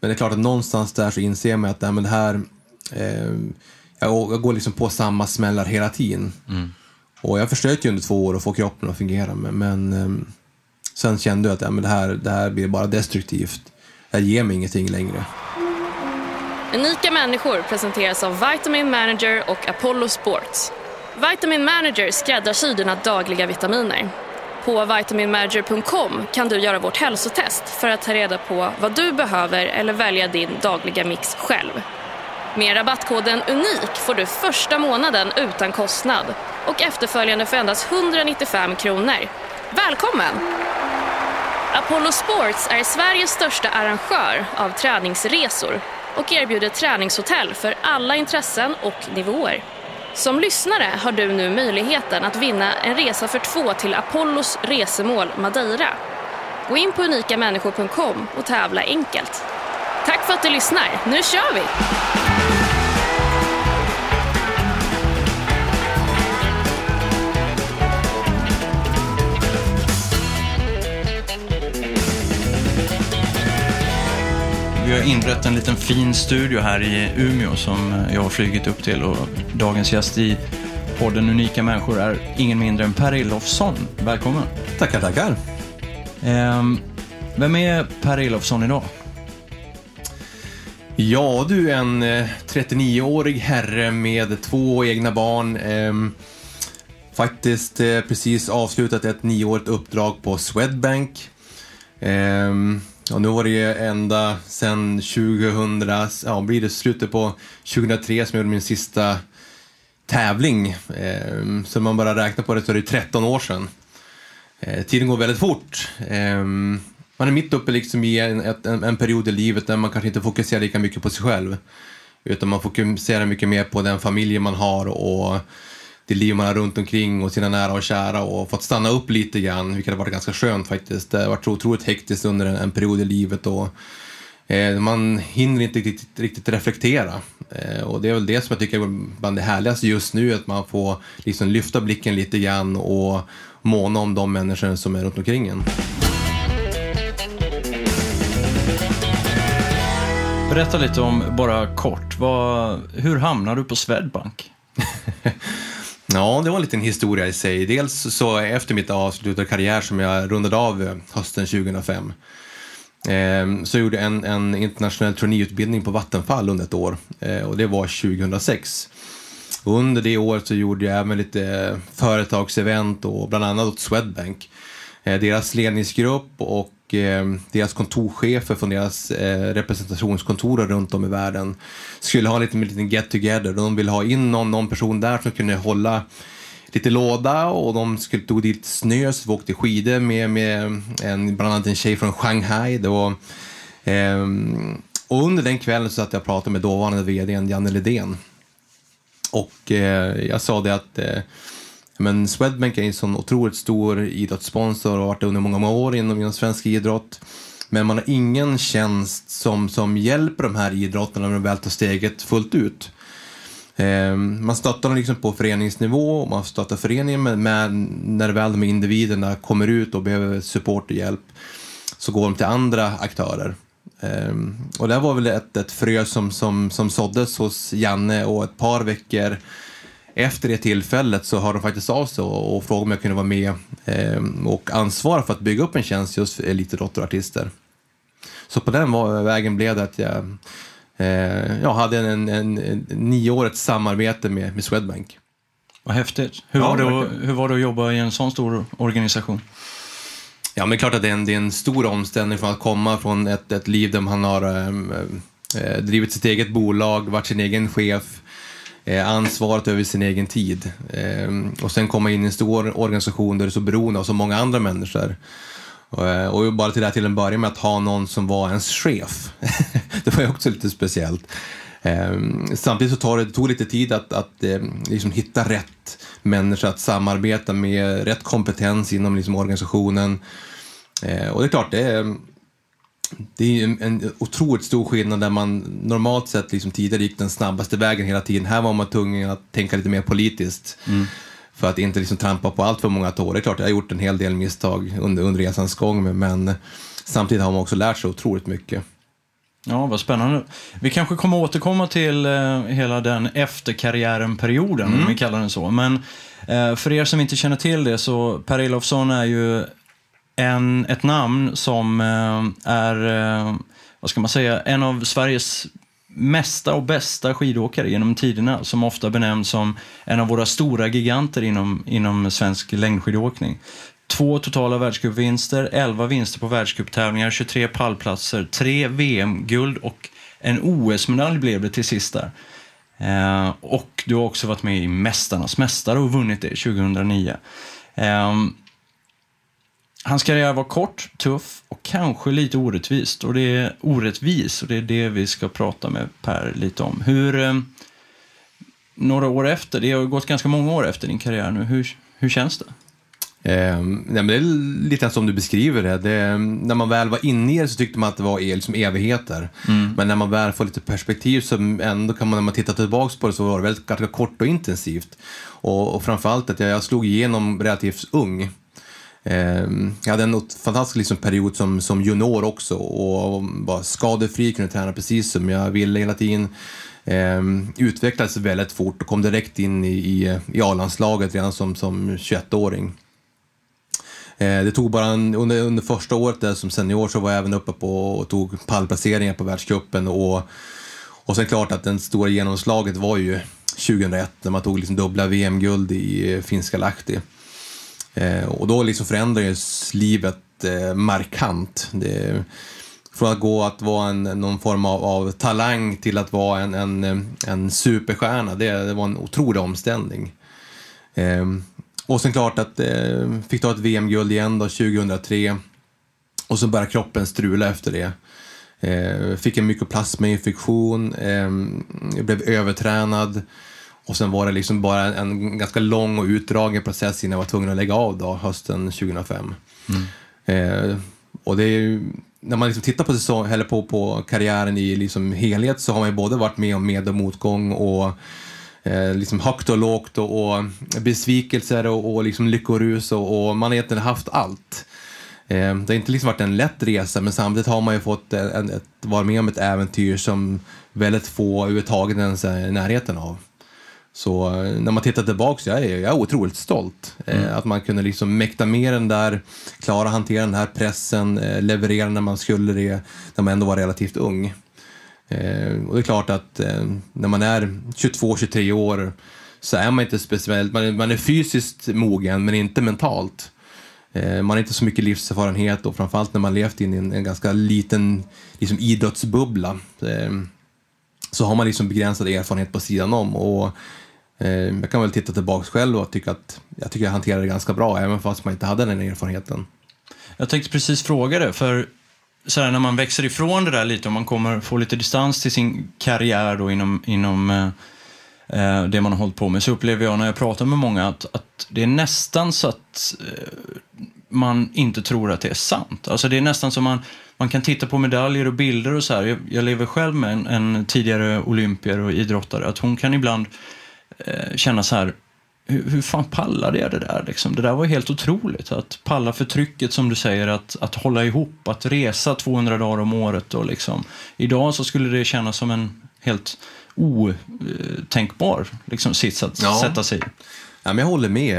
Men det är klart att någonstans där så inser man att nej, men det här, eh, jag, jag går liksom på samma smällar hela tiden. Och jag försökte ju under två år att få kroppen att fungera, men, men eh, sen kände jag att ja, men det, här, det här blir bara destruktivt. Det ger mig ingenting längre. Unika människor presenteras av Vitamin Manager och Apollo Sports. Vitamin Manager skräddarsyr dina dagliga vitaminer. På vitaminmanager.com kan du göra vårt hälsotest för att ta reda på vad du behöver eller välja din dagliga mix själv. Med rabattkoden UNIK får du första månaden utan kostnad och efterföljande för endast 195 kronor. Välkommen! Apollo Sports är Sveriges största arrangör av träningsresor och erbjuder träningshotell för alla intressen och nivåer. Som lyssnare har du nu möjligheten att vinna en resa för två till Apollos resemål Madeira. Gå in på unikamänniskor.com och tävla enkelt. Tack för att du lyssnar. Nu kör vi! Vi har inrett en liten fin studio här i Umeå som jag har flugit upp till och dagens gäst i podden Unika människor är ingen mindre än Per Ilofsson. Välkommen! Tackar, tackar. Ehm, vem är Per Ilofsson idag? Ja du, en eh, 39-årig herre med två egna barn. ehm, faktiskt eh, precis avslutat ett nioårigt uppdrag på Swedbank. Ehm, Ja, nu var det ju ända sedan 2000, ja blir det slutet på 2003 som jag gjorde min sista tävling. Ehm, så om man bara räknar på det så är det 13 år sedan. Eh, tiden går väldigt fort. Ehm, man är mitt uppe liksom i en, en, en period i livet där man kanske inte fokuserar lika mycket på sig själv. Utan man fokuserar mycket mer på den familj man har och det liv man har runt omkring och sina nära och kära och fått stanna upp lite grann, vilket har varit ganska skönt faktiskt. Det har varit otroligt hektiskt under en, en period i livet och eh, man hinner inte riktigt, riktigt reflektera. Eh, och det är väl det som jag tycker är bland det härligaste just nu, att man får liksom lyfta blicken lite grann och måna om de människor som är runt omkring en. Berätta lite om, bara kort, vad, hur hamnade du på Swedbank? Ja, det var en liten historia i sig. Dels så efter mitt avslutade karriär som jag rundade av eh, hösten 2005 eh, så gjorde jag en, en internationell traineeutbildning på Vattenfall under ett år eh, och det var 2006. Under det året så gjorde jag även lite företagsevent och bland annat åt Swedbank. Eh, deras ledningsgrupp och eh, deras kontorschefer från deras eh, representationskontor runt om i världen skulle ha en liten, liten get together. De ville ha in någon, någon person där som kunde hålla lite låda och de skulle tog dit snö så vi åkte skidor med, med en, bland annat en tjej från Shanghai. Då, ehm, och under den kvällen så satt jag och pratade med dåvarande vdn Janne Lidén. Och eh, jag sa det att eh, men Swedbank är en sån otroligt stor idrottssponsor och har varit det under många, många år inom, inom svensk idrott. Men man har ingen tjänst som, som hjälper de här idrotterna när de väl tar steget fullt ut. Eh, man stöttar dem liksom på föreningsnivå och man stöttar föreningen men med när väl de här individerna kommer ut och behöver support och hjälp så går de till andra aktörer. Eh, och det var väl ett, ett frö som, som, som såddes hos Janne och ett par veckor efter det tillfället så har de faktiskt av sig och, och frågat om jag kunde vara med ehm, och ansvara för att bygga upp en tjänst just för elitidrottare och artister. Så på den vägen blev det att jag, eh, jag hade en, en, en nioårigt samarbete med, med Swedbank. Vad häftigt. Hur, Ja, var det, att- hur var det att jobba i en sån stor organisation? Ja, men det är klart att det är en, det är en stor omställning från att komma från ett, ett liv där man har ehm, eh, drivit sitt eget bolag, varit sin egen chef, eh, Eh, ansvaret över sin egen tid. Eh, och sen komma in i en stor organisation där du är så beroende av så många andra människor. Och, eh, och bara till det här till en början med att ha någon som var ens chef. det var ju också lite speciellt. Samtidigt så tar det, det tog lite tid att, att eh, liksom hitta rätt människor att samarbeta med, rätt kompetens inom liksom organisationen. Eh, och det är klart, det är, det är en, en otroligt stor skillnad där man normalt sett liksom tidigare gick den snabbaste vägen hela tiden. Här var man tvungen att tänka lite mer politiskt. För att inte liksom trampa på allt för många tår. Det är klart, jag har gjort en hel del misstag under, under resans gång, men, samtidigt har man också lärt sig otroligt mycket. Ja, vad spännande. Vi kanske kommer återkomma till eh, hela den efterkarriären-perioden, om vi kallar den så. Men eh, för er som inte känner till det så Per Elofsson är ju en, ett namn som eh, är, eh, vad ska man säga, en av Sveriges mesta och bästa skidåkare genom tiderna som ofta benämns som en av våra stora giganter inom, inom svensk längdskidåkning. Två totala världscupvinster, 11 vinster på världscuptävlingar, 23 pallplatser, tre VM-guld och en OS-medalj blev det till sist där. Eh, och du har också varit med i Mästarnas mästare och vunnit det 2009. Eh, Hans karriär var kort, tuff och kanske lite orättvist. Och det är orättvis och det är det vi ska prata med Per lite om. Hur, eh, några år efter, det har gått ganska många år efter din karriär nu, hur, hur känns det? Eh, nej, men det är lite som du beskriver det. det. När man väl var inne i det så tyckte man att det var liksom evigheter. Mm. Men när man väl får lite perspektiv så ändå kan man, när man tittar tillbaka på det så var det väldigt ganska kort och intensivt. Och, och framförallt att jag, jag slog igenom relativt ung. Ehm, jag hade en fantastisk liksom, period som, som junior också och var skadefri, kunde träna precis som jag ville hela tiden. Ehm, utvecklades väldigt fort och kom direkt in i, i, i A-landslaget redan som, som 21-åring. Ehm, det tog bara en, under, under första året där som senior så var jag även uppe på och tog pallplaceringar på världscupen och, och sen klart att det stora genomslaget var ju 2001 när man tog liksom dubbla VM-guld i eh, finska Lahti. Eh, och då liksom förändrades livet eh, markant. Det, från att gå att vara en, någon form av, av talang till att vara en, en, en superstjärna, det, det var en otrolig omställning. Eh, och sen klart att eh, fick ta ett VM-guld igen då 2003 och så började kroppen strula efter det. Eh, fick en mykoplasmainfektion, eh, blev övertränad och sen var det liksom bara en ganska lång och utdragen process innan jag var tvungen att lägga av då, hösten 2005. Mm. Eh, och det är när man liksom tittar på, säsong, eller på, på karriären i liksom helhet så har man ju både varit med om med och motgång och eh, liksom högt och lågt och, och besvikelser och, och liksom lyckorus och, och, man har egentligen haft allt. Eh, det har inte liksom varit en lätt resa men samtidigt har man ju fått en, ett, vara med om ett äventyr som väldigt få överhuvudtaget ens är i närheten av. Så eh, när man tittar tillbaka så jag är jag är otroligt stolt. Eh, mm. att man kunde liksom mäkta med den där, klara hantera den här pressen, eh, leverera när man skulle det, när man ändå var relativt ung. och det är klart att när man är 22-23 år så är man inte speciellt, man är, man är fysiskt mogen men inte mentalt. Man har inte så mycket livserfarenhet och framförallt när man levt in i en, en ganska liten liksom, idrottsbubbla så har man liksom begränsad erfarenhet på sidan om. Och Eh, Eh, jag kan väl titta tillbaka själv och tycka att jag tycker jag hanterade det ganska bra, även fast man inte hade den erfarenheten. Jag tänkte precis fråga det, för så här, när man växer ifrån det där lite och man kommer få lite distans till sin karriär då inom, inom eh, eh, det man har hållit på med, så upplever jag när jag pratar med många att, att det är nästan så att eh, man inte tror att det är sant. Alltså det är nästan som man, man kan titta på medaljer och bilder och så här. Jag, jag lever själv med en, en tidigare olympier och idrottare, att hon kan ibland eh, känna så här, hur, hur fan pallade jag det där? Liksom? Det där var helt otroligt. Att palla för trycket som du säger, att, att hålla ihop, att resa 200 dagar om året. Och liksom. Idag så skulle det kännas som en helt otänkbar liksom, sits att ja. sätta sig i. Ja, men jag håller med.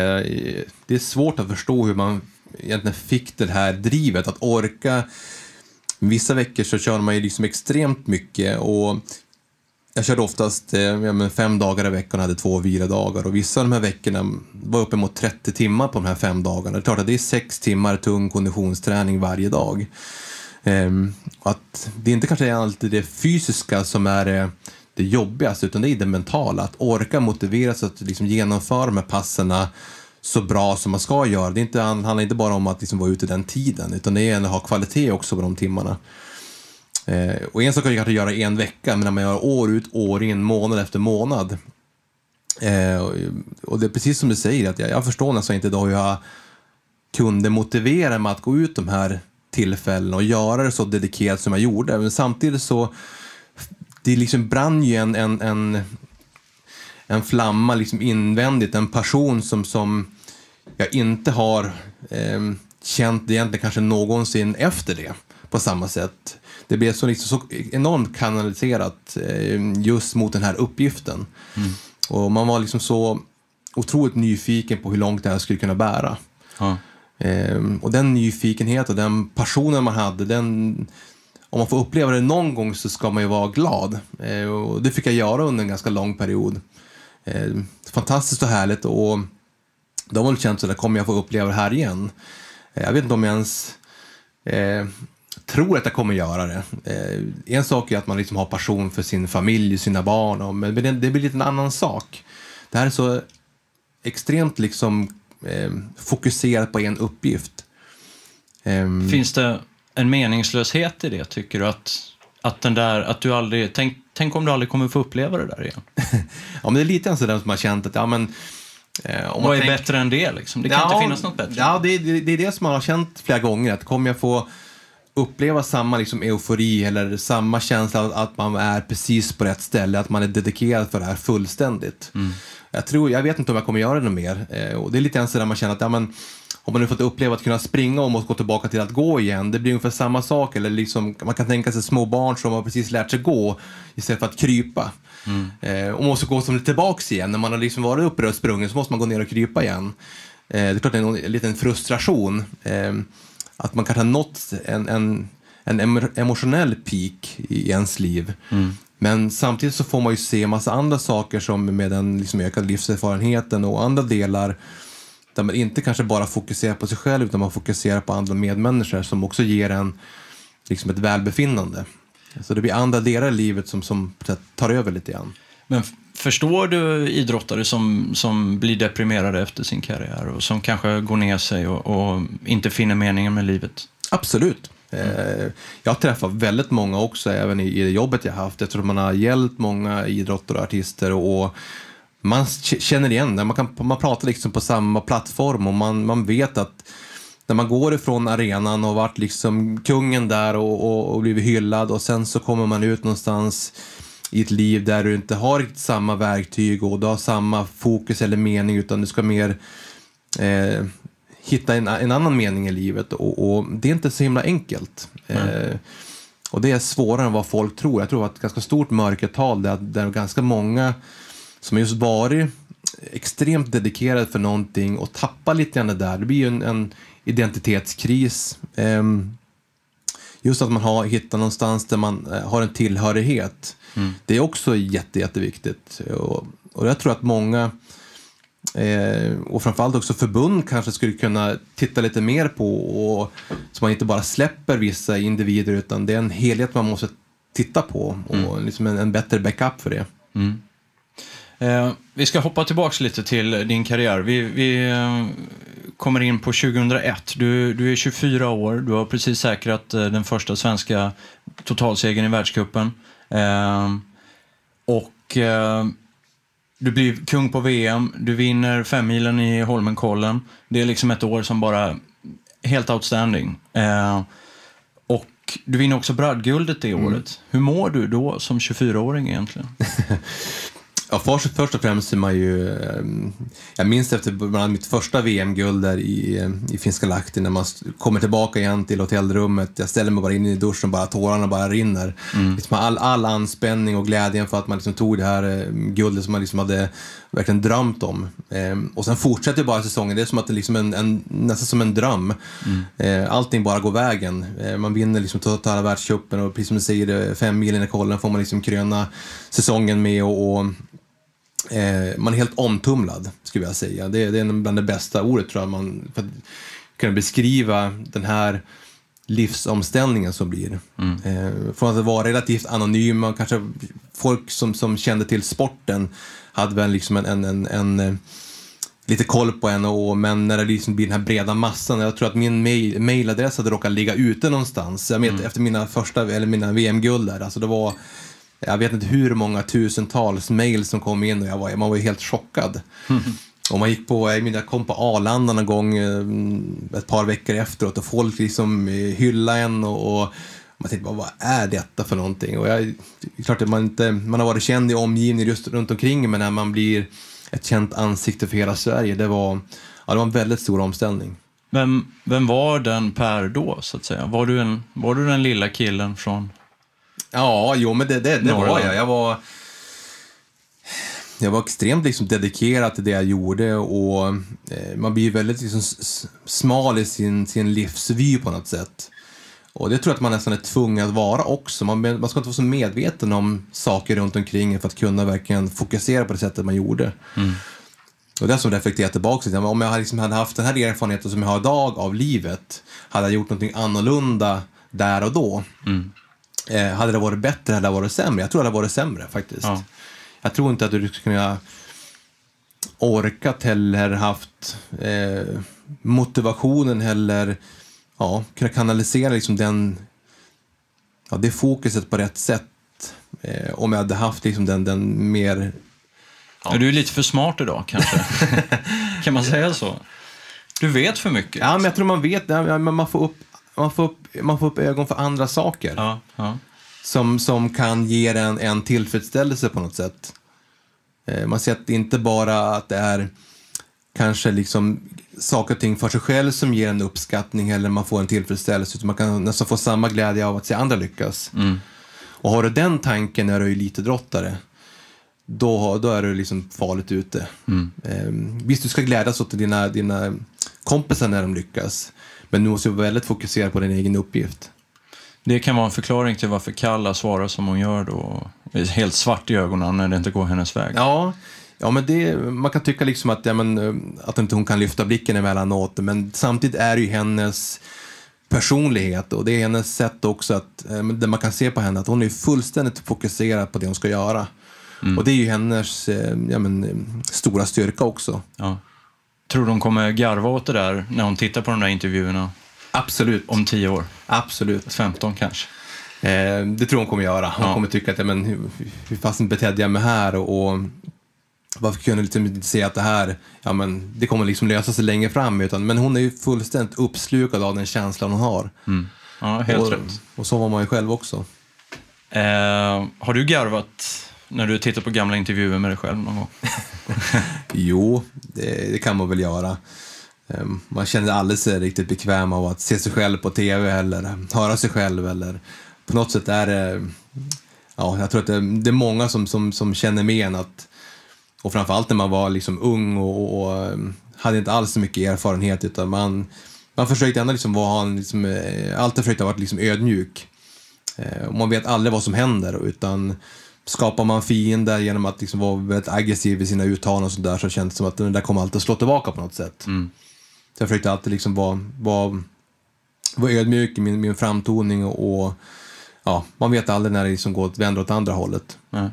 Det är svårt att förstå hur man egentligen fick det här drivet att orka. Vissa veckor så kör man ju liksom extremt mycket och jag körde oftast eh, fem dagar i veckan och hade två vilodagar och vissa av de här veckorna var uppemot 30 timmar på de här fem dagarna. Det är klart att det är sex timmar tung konditionsträning varje dag. Ehm, att det är inte kanske alltid det fysiska som är eh, det jobbigaste utan det är det mentala. Att orka motivera sig att liksom genomföra de här passerna så bra som man ska göra. Det, är inte, handlar inte bara om att liksom vara ute den tiden utan det är att ha kvalitet också på de timmarna. Eh, och en sak kan jag kanske göra en vecka, men när man gör år ut, år in, månad efter månad. Eh, och det är precis som du säger, att jag, jag förstår nästan inte då hur jag kunde motivera mig att gå ut de här tillfällena och göra det så dedikerat som jag gjorde. Men samtidigt så, det liksom brann ju en, en, en, en flamma liksom invändigt, en passion som, som jag inte har eh, känt egentligen kanske någonsin efter det på samma sätt det blev så, liksom, så enormt kanaliserat eh, just mot den här uppgiften. Mm. Och man var liksom så otroligt nyfiken på hur långt det här skulle kunna bära. Ja. Eh, och den nyfikenheten och den passionen man hade, den, om man får uppleva det någon gång så ska man ju vara glad. Eh, och det fick jag göra under en ganska lång period. Eh, fantastiskt och härligt och de har väl känt så kommer jag få uppleva det här igen? Jag vet inte om jag ens eh, tror att jag kommer göra det. Eh, en sak är att man liksom har passion för sin familj, sina barn, och, men det, det blir lite en annan sak. Det här är så extremt liksom eh, fokuserat på en uppgift. Um, Finns det en meningslöshet i det, tycker du? Att, att, den där, att du aldrig, tänk, tänk om du aldrig kommer få uppleva det där igen? ja, men det är lite sådär som har känt att, ja men Eh, Vad är tänk... bättre än det? Liksom? Det kan ja, inte finnas något bättre. Ja, det, det, det, är det som man har känt flera gånger. Att kommer jag få uppleva samma liksom, eufori eller samma känsla att man är precis på rätt ställe, att man är dedikerad för det här fullständigt. Mm. Jag, tror, jag vet inte om jag kommer göra det mer. Eh, och det är lite grann så där man känner att ja, men, om man nu fått uppleva att kunna springa och måste gå tillbaka till att gå igen, det blir ungefär samma sak. Eller liksom, man kan tänka sig små barn som har precis lärt sig gå istället för att krypa. Mm. Eh, och måste gå som tillbaks igen. När man har liksom varit uppe och sprungit så måste man gå ner och krypa igen. Eh, det är klart det är en, en liten frustration. Att man kanske har nått en, en, en emotionell peak i ens liv. Mm. Men samtidigt så får man ju se massa andra saker som med den liksom ökade livserfarenheten och andra delar där man inte kanske bara fokuserar på sig själv utan man fokuserar på andra medmänniskor som också ger en liksom ett välbefinnande. Så det blir andra delar i livet som, som tar över lite grann. Men förstår du idrottare som, som blir deprimerade efter sin karriär och som kanske går ner sig och, och inte finner meningen med livet? Absolut. Mm. Jag har träffat väldigt många också, även i, det jobbet jag haft. Jag tror man har hjälpt många idrottare och artister och man känner igen det. Man, kan, man pratar liksom på samma plattform och man, man vet att när man går ifrån arenan och varit liksom kungen där och, och, och blivit hyllad och sen så kommer man ut någonstans i ett liv där du inte har samma verktyg och du har samma fokus eller mening utan du ska mer eh, hitta en, en, annan mening i livet och, och, det är inte så himla enkelt. Eh, och det är svårare än vad folk tror. Jag tror att ett ganska stort mörkertal där, där ganska många som just varit extremt dedikerade för någonting och tappar lite grann det där. Det blir ju en, en identitetskris. Eh, just att man har hittat någonstans där man eh, har en tillhörighet. Mm. Det är också jätte, jätteviktigt. Och, och jag tror att många Eh, och framförallt också förbund kanske skulle kunna titta lite mer på och, så man inte bara släpper vissa individer utan det är en helhet man måste titta på och mm. liksom en, en, bättre backup för det. Mm. Eh, vi ska hoppa tillbaka lite till din karriär. Vi, vi eh, kommer in på 2001. Du, du är 24 år, du har precis säkrat eh, den första svenska totalsegern i världscupen. Eh, och eh, du blir kung på VM, du vinner femmilen i Holmenkollen. Det är liksom ett år som bara helt outstanding. Eh, och du vinner också brödguldet det mm. året. Hur mår du då som 24-åring egentligen? Ja, först, först och främst är man ju... Ehm, jag minns efter bland mitt första VM-guld där i, i Finska Lahti när man kommer tillbaka igen till hotellrummet. Jag ställer mig bara in i duschen och bara tårarna bara rinner. Mm. Liksom all, all anspänning och glädjen för att man liksom tog det här eh, guldet som man liksom hade verkligen drömt om. Ehm, och sen fortsätter bara säsongen. Det är som att det liksom en, en, nästan som en dröm. Mm. Ehm, allting bara går vägen. Ehm, man vinner liksom totala världscupen och precis som du säger, fem milen i kollen får man liksom kröna säsongen med och, och Eh, man är helt omtumlad, skulle jag säga. Det, det är bland det bästa ordet, tror jag, man, för att kunna beskriva den här livsomställningen som blir. Mm. Eh, från att vara relativt anonyma, kanske folk som, som kände till sporten hade väl liksom en, en, en, en eh, lite koll på en, och, men när det liksom blir den här breda massan. Jag tror att min mail, mailadress hade råkat ligga ute någonstans. Jag vet, mm. Efter mina första, eller mina VM-guld där, alltså det var jag vet inte hur många tusentals mejl som kom in och jag var, man var helt chockad. Mm. Och man gick på, jag kom på Arlanda någon gång eh, ett par veckor efteråt och folk liksom eh, hyllade en och, och man tänkte bara, vad är detta för någonting? Och jag, klart att man inte, man har varit känd i omgivningen just runt omkring men när man blir ett känt ansikte för hela Sverige, det var, ja, det var en väldigt stor omställning. Vem, vem var den Per då, så att säga? Var du, en, var du den lilla killen från Ja, jo, men det, det, det var jag. Jag var, jag var extremt liksom dedikerad till det jag gjorde och eh, man blir väldigt liksom smal i sin, sin livsvy på något sätt. Och det tror jag att man nästan är tvungen att vara också. Man, man ska inte vara så medveten om saker runt omkring för att kunna verkligen fokusera på det sättet man gjorde. Och det är som reflekterar tillbaka till, om jag liksom hade haft den här erfarenheten som jag har idag av livet, hade jag gjort någonting annorlunda där och då. Eh, hade det varit bättre eller varit sämre? Jag tror det hade varit sämre faktiskt. Ja. Jag tror inte att du skulle kunna orkat eller haft eh, motivationen eller ja, kunna kanalisera liksom den, ja, det fokuset på rätt sätt. Eh, om jag hade haft liksom den, den mer Ja. Du är lite för smart idag kanske. kan man säga så? Du vet för mycket. Ja, men jag tror man vet, ja, man får upp, man får upp, man får upp ögon för andra saker. Ja, ja. Som, som kan ge en, en tillfredsställelse på något sätt. Eh, man ser att det inte bara att det är kanske liksom saker och ting för sig själv som ger en uppskattning eller man får en tillfredsställelse, utan man kan nästan få samma glädje av att se andra lyckas. Och har du den tanken när du är elitidrottare, då, då är du liksom farligt ute. Eh, visst, du ska glädjas åt dina, dina kompisar när de lyckas, men du måste vara väldigt fokuserad på din egen uppgift. Det kan vara en förklaring till varför Kalla svarar som hon gör då. Helt svart i ögonen när det inte går hennes väg. Ja, ja men det, man kan tycka liksom att, ja, men, eh, att inte hon kan lyfta blicken emellanåt, men samtidigt är det ju hennes personlighet och det är hennes sätt också att, eh, det man kan se på henne, att hon är fullständigt fokuserad på det hon ska göra. Och det är ju hennes eh, ja, men, stora styrka också. Ja. Tror du hon kommer garva åt det där när hon tittar på de där intervjuerna Absolut. om 10 år? Absolut. 15 kanske? Eh, det tror hon kommer göra. Hon Ja. kommer tycka att, ja, men, hur, hur fasen betedde jag mig här? Och, och varför kunde jag liksom inte se att det här, ja men det kommer liksom lösa sig längre fram. Utan, men hon är ju fullständigt uppslukad av den känslan hon har. Ja, helt och, rätt. och så var man ju själv också. Eh, har du garvat när du tittar på gamla intervjuer med dig själv någon gång? Jo, det, det kan man väl göra. Ehm, man känner aldrig sig riktigt bekväm av att se sig själv på tv eller ehm, höra sig själv. Eller på något sätt är det, ja, jag tror att det, det är många som, som, som känner med en att, och framförallt när man var liksom ung och, och och ehm, hade inte alls så mycket erfarenhet utan man, man försökte ändå liksom vara, liksom, eh, alltid försökte vara liksom ödmjuk. Och man vet aldrig vad som händer utan skapar man fiender genom att liksom vara väldigt aggressiv i sina uttalanden och sådär så känns det som att den där kommer alltid att slå tillbaka på något sätt. Så jag försökte alltid liksom vara, vara, vara ödmjuk i min, min framtoning och, och ja, man vet aldrig när det liksom går vänder åt andra hållet. Nej.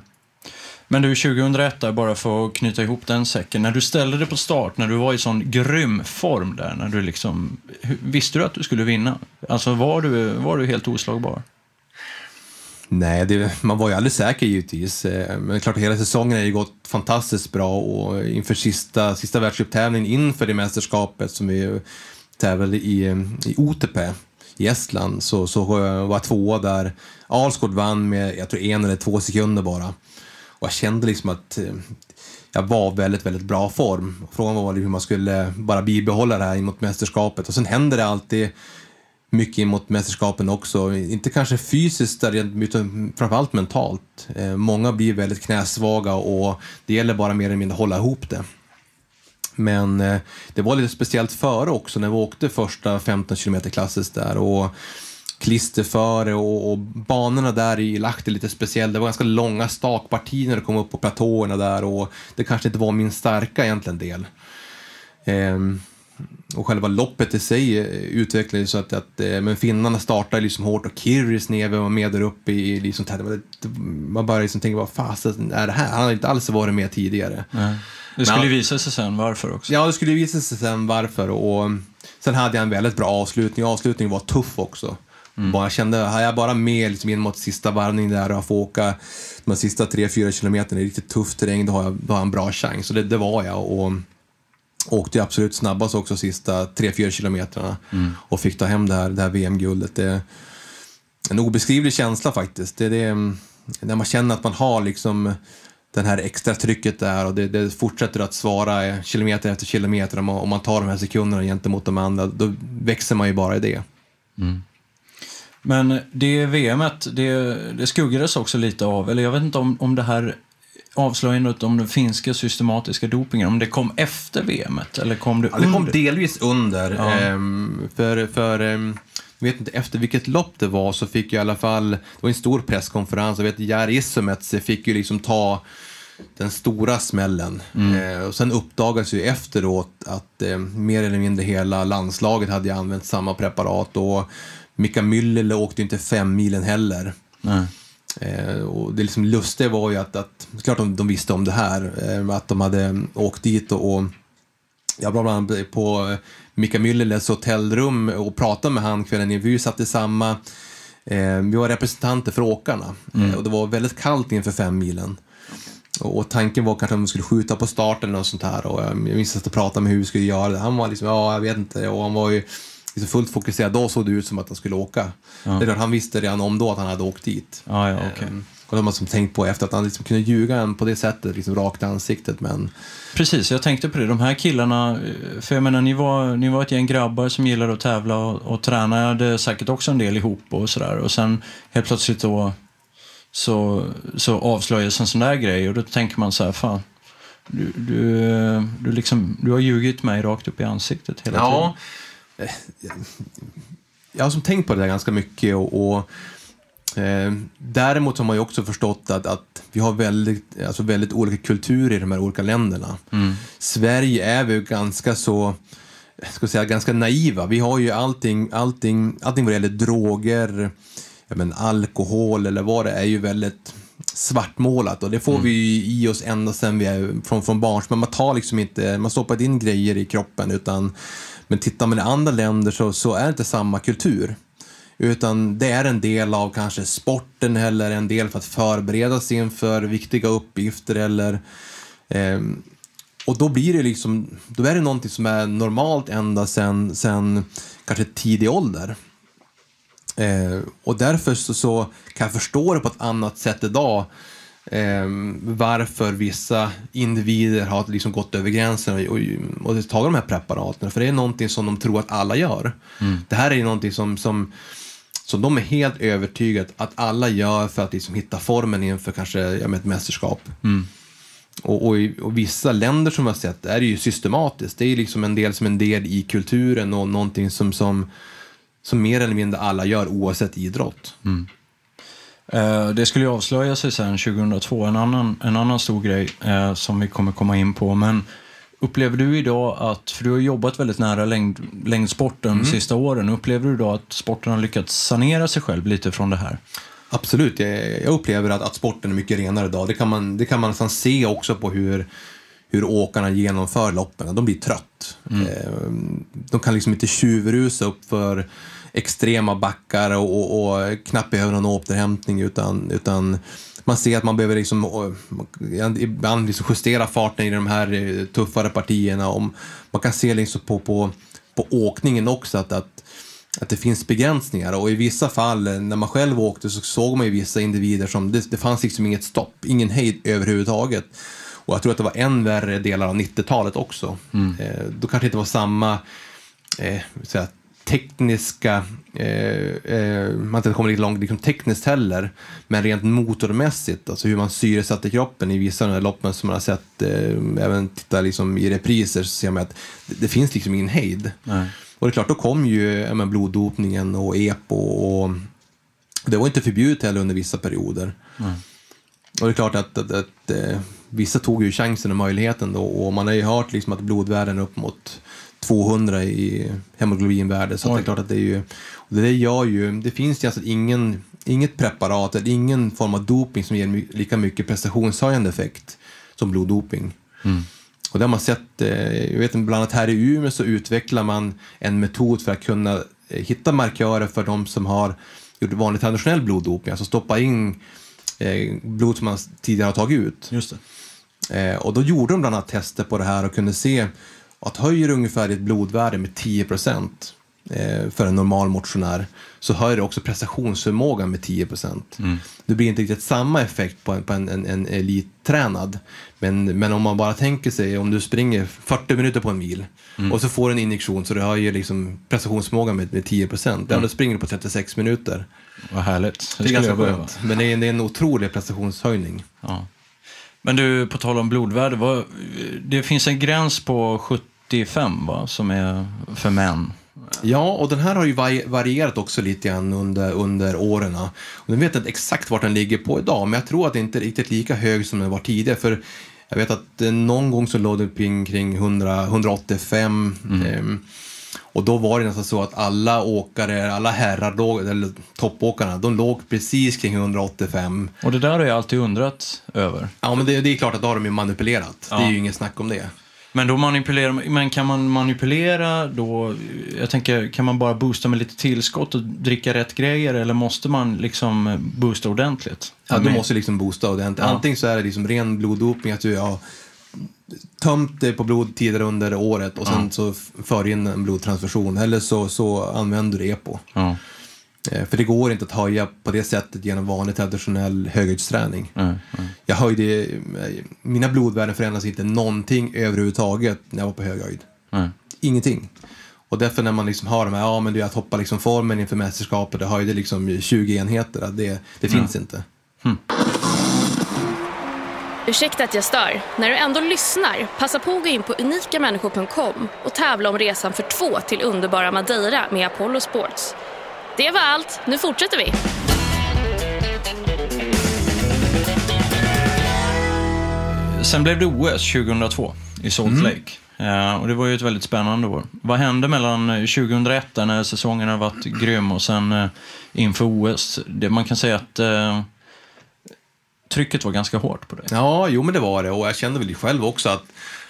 Men du, 2001, där, bara för att knyta ihop den säcken. När du ställde dig på start, när du var i sån grym form där, när du liksom, visste du att du skulle vinna? Alltså var du, var du helt oslagbar? Nej, det, man var ju aldrig säker givetvis. Eh, men klart, hela säsongen har ju gått fantastiskt bra och inför sista, sista världscuptävlingen inför det mästerskapet som vi tävlade i, eh, i Otepää i Estland så, så var jag tvåa där. Alsgaard vann med, jag tror en eller två sekunder bara. Och jag kände liksom att eh, jag var väldigt, väldigt bra form. Frågan var liksom hur man skulle bara bibehålla det här mot mästerskapet. Och sen händer det alltid mycket in mot mästerskapen också. Inte kanske fysiskt, utan framförallt mentalt. Eh, många blir väldigt knäsvaga och det gäller bara mer eller mindre att hålla ihop det. Men eh, det var lite speciellt före också när vi åkte första 15 km klassiskt där och klisterföre och, och banorna där i Lahti är lite speciella. Det var ganska långa stakpartier när det kom upp på platåerna där och det kanske inte var min starka egentligen del. Ehm, och själva loppet i sig eh, utvecklades så att, att eh, men finnarna startade liksom hårt och Kirris Neve var med där uppe i liksom, det var- det- man började liksom tänka vad fasen är det här? Han har inte alls varit med tidigare. Det skulle Men- visa sig sen varför också. Ja, det skulle visa sig sen varför. Och sen hade jag en väldigt bra avslutning. Avslutningen var tuff också. Bara, jag kände, har jag bara med liksom in mot sista varvning där och får åka de sista 3-4 kilometerna i riktigt tuff terräng, då har jag, då har jag en bra chans. Och det, det var jag. Och åkte absolut snabbast också sista 3-4 kilometrarna. Och fick ta hem det här, det här VM-guldet. Det är en obeskrivlig känsla faktiskt. Det är det, när man känner att man har liksom den här extra trycket där och det, det fortsätter att svara kilometer efter kilometer. Om man, om man tar de här sekunderna gentemot de andra, då växer man ju bara i det. Men det VMet, det, det skuggades också lite av, eller jag vet inte om, om det här avslöjandet om den finska systematiska dopingen, om det kom efter VMet eller kom det Ja, det under? kom delvis under. Ja. Ehm, för, för ehm, jag vet inte efter vilket lopp det var så fick jag i alla fall, det var en stor presskonferens, jag vet Jari Isomets fick ju liksom ta den stora smällen. Eh, och sen uppdagades ju efteråt att eh, mer eller mindre hela landslaget hade ju använt samma preparat och Mika Myllylä åkte ju inte fem milen heller. Nej. Eh, och det liksom lustiga var ju att, att klart de, de visste om det här, eh, att de hade åkt dit och, och jag var bland annat på eh, Mika Myllyläs hotellrum och pratade med han kvällen innan. Vi satt i samma, eh, vi var representanter för åkarna eh, och det var väldigt kallt inför fem milen. Och, och tanken var kanske att de skulle skjuta på starten och sånt här och jag minns att jag pratade med hur vi skulle göra det. Han var liksom, ja jag vet inte, och han var ju liksom fullt fokuserad. Då såg det ut som att han skulle åka. Det är klart, han visste redan om då att han hade åkt dit. Ja, ja, okej. Ehm, Och de har liksom tänkt på efter att han liksom kunde ljuga en på det sättet, liksom rakt i ansiktet. Men Precis, jag tänkte på det. De här killarna, eh, för jag menar, ni var, ni var ett gäng grabbar som gillade att tävla och, och tränade säkert också en del ihop och sådär. Och sen helt plötsligt då så, så avslöjas en sån där grej och då tänker man så här, fan, du, du, eh, du, liksom, du har ljugit mig rakt upp i ansiktet hela tiden. ja, eh, jag har som tänkt på det där ganska mycket och, och eh, däremot har man ju också förstått att, att vi har väldigt, alltså väldigt olika kulturer i de här olika länderna. Sverige är vi ju ganska så ska säga, ganska naiva. Vi har ju allting, allting, allting vad det gäller droger, men alkohol eller vad det är ju väldigt svartmålat och det får vi ju i oss ända sedan vi är från, från barn. Men man tar liksom inte, man stoppar in grejer i kroppen utan men tittar man i andra länder så, så är det inte samma kultur. Utan det är en del av kanske sporten eller en del för att förbereda sig inför viktiga uppgifter eller ehm, och då blir det liksom, då är det någonting som är normalt ända sen, sen kanske tidig ålder. Eh, och därför så, så kan jag förstå det på ett annat sätt idag. Eh, varför vissa individer har liksom gått över gränsen och, och, och tagit de här preparaten. För det är någonting som de tror att alla gör. Det här är ju någonting som, som, som de är helt övertygade att alla gör för att liksom hitta formen inför kanske ja, ett mästerskap. Och, och i och vissa länder som vi har sett är det ju systematiskt. Det är liksom en del som en del i kulturen och någonting som, som, som mer eller mindre alla gör oavsett idrott. Eh, Det skulle ju avslöja sig sen 2002, en annan, en annan stor grej eh, som vi kommer komma in på. Men upplever du idag att, för du har jobbat väldigt nära längd, längdsporten de sista åren, upplever du idag att sporten har lyckats sanera sig själv lite från det här? Absolut, jag, jag upplever att, att sporten är mycket renare idag. Det kan man, det kan man nästan se också på hur, hur åkarna genomför loppen. De blir trött. Eh, De kan liksom inte tjuvrusa upp för extrema backar och, och, och knappt behöver någon återhämtning utan, utan man ser att man behöver liksom, ibland liksom justera farten i de här eh, tuffare partierna. Om, man kan se liksom på, på, på åkningen också att, att att det finns begränsningar och i vissa fall eh, när man själv åkte så såg man ju vissa individer som det, det fanns liksom inget stopp, ingen hejd överhuvudtaget. Och jag tror att det var än värre delar av 90-talet också. Eh, då kanske det inte var samma eh, tekniska, eh, eh, man inte kommer lika långt liksom tekniskt heller, men rent motormässigt, alltså hur man syresatte kroppen i vissa av de här loppen som man har sett, eh, även titta liksom i repriser så ser man att det, det finns liksom ingen hejd. Nej. Och det är klart, då kom ju men, bloddopningen och EPO och det var inte förbjudet heller under vissa perioder. Och det är klart att, att, att eh, vissa tog ju chansen och möjligheten då och man har ju hört liksom att blodvärden är upp mot 200 i hemoglobinvärde så det är klart att det är ju och det gör ju, det finns ju alltså ingen, inget preparat eller ingen form av doping som ger lika mycket prestationshöjande effekt som bloddoping. Och det har man sett, eh, jag vet bland annat här i Umeå så utvecklar man en metod för att kunna eh, hitta markörer för de som har gjort vanlig traditionell bloddoping, alltså stoppa in eh, blod som man tidigare har tagit ut. Just det. Och då gjorde de bland annat tester på det här och kunde se att höjer ungefär ditt blodvärde med 10 procent eh, för en normal motionär så höjer det också prestationsförmågan med 10 procent. Mm. Det blir inte riktigt samma effekt på en, på en, en, en elittränad. Men, men om man bara tänker sig om du springer 40 minuter på en mil Mm. och så får du en injektion så du höjer liksom prestationsförmågan med, med 10 procent. Ja, då springer du på 36 minuter. Vad härligt. Det är skulle ganska skönt. Men det är, det är en otrolig prestationshöjning. Ja. Men du, på tal om blodvärde. Vad, det finns en gräns på 75 va, som är för män. Ja, och den här har ju vari- varierat också lite grann under, under åren. Och nu vet jag inte exakt vart den ligger på idag, men jag tror att det inte är riktigt lika hög som den var tidigare. För jag vet att eh, någon gång så låg det kring, kring 100, 185. ehm, och då var det nästan så att alla åkare, alla herrar, låg, eller toppåkarna, de låg precis kring 185. Och det där har jag alltid undrat över. Ja, men det, det är klart att då har de ju manipulerat. Det är Ja. ju inget snack om det. Men, då manipulerar, men kan man manipulera då? Jag tänker, kan man bara boosta med lite tillskott och dricka rätt grejer eller måste man liksom boosta ordentligt? Ja, du måste liksom boosta ordentligt. Ja. Antingen så är det liksom ren bloddopning, att du har tömt dig på blod tidigare under året och sen så f- för in en blodtransfusion. Eller så, så använder du EPO. Ja. Eh, För det går inte att höja på det sättet genom vanlig traditionell höghöjdsträning. Nej, nej. Jag höjde, mina blodvärden förändras inte någonting överhuvudtaget när jag var på hög höjd. nej. Ingenting. Och därför när man liksom har de här, ja men du jag toppar liksom formen inför mästerskapet och höjde liksom 20 enheter, att det, det finns inte. Ursäkta att jag stör. När du ändå lyssnar, passa på att gå in på unikamänniskor.com och tävla om resan för två till underbara Madeira med Apollo Sports. Det var allt. Nu fortsätter vi. Sen blev det OS 2002 i Salt Lake. Eh, och det var ju ett väldigt spännande år. Vad hände mellan eh, 2001 där när säsongen har varit grym och sen eh, inför OS? Det, man kan säga att eh, trycket var ganska hårt på dig. Ja, jo men det var det. Och jag kände väl själv också att,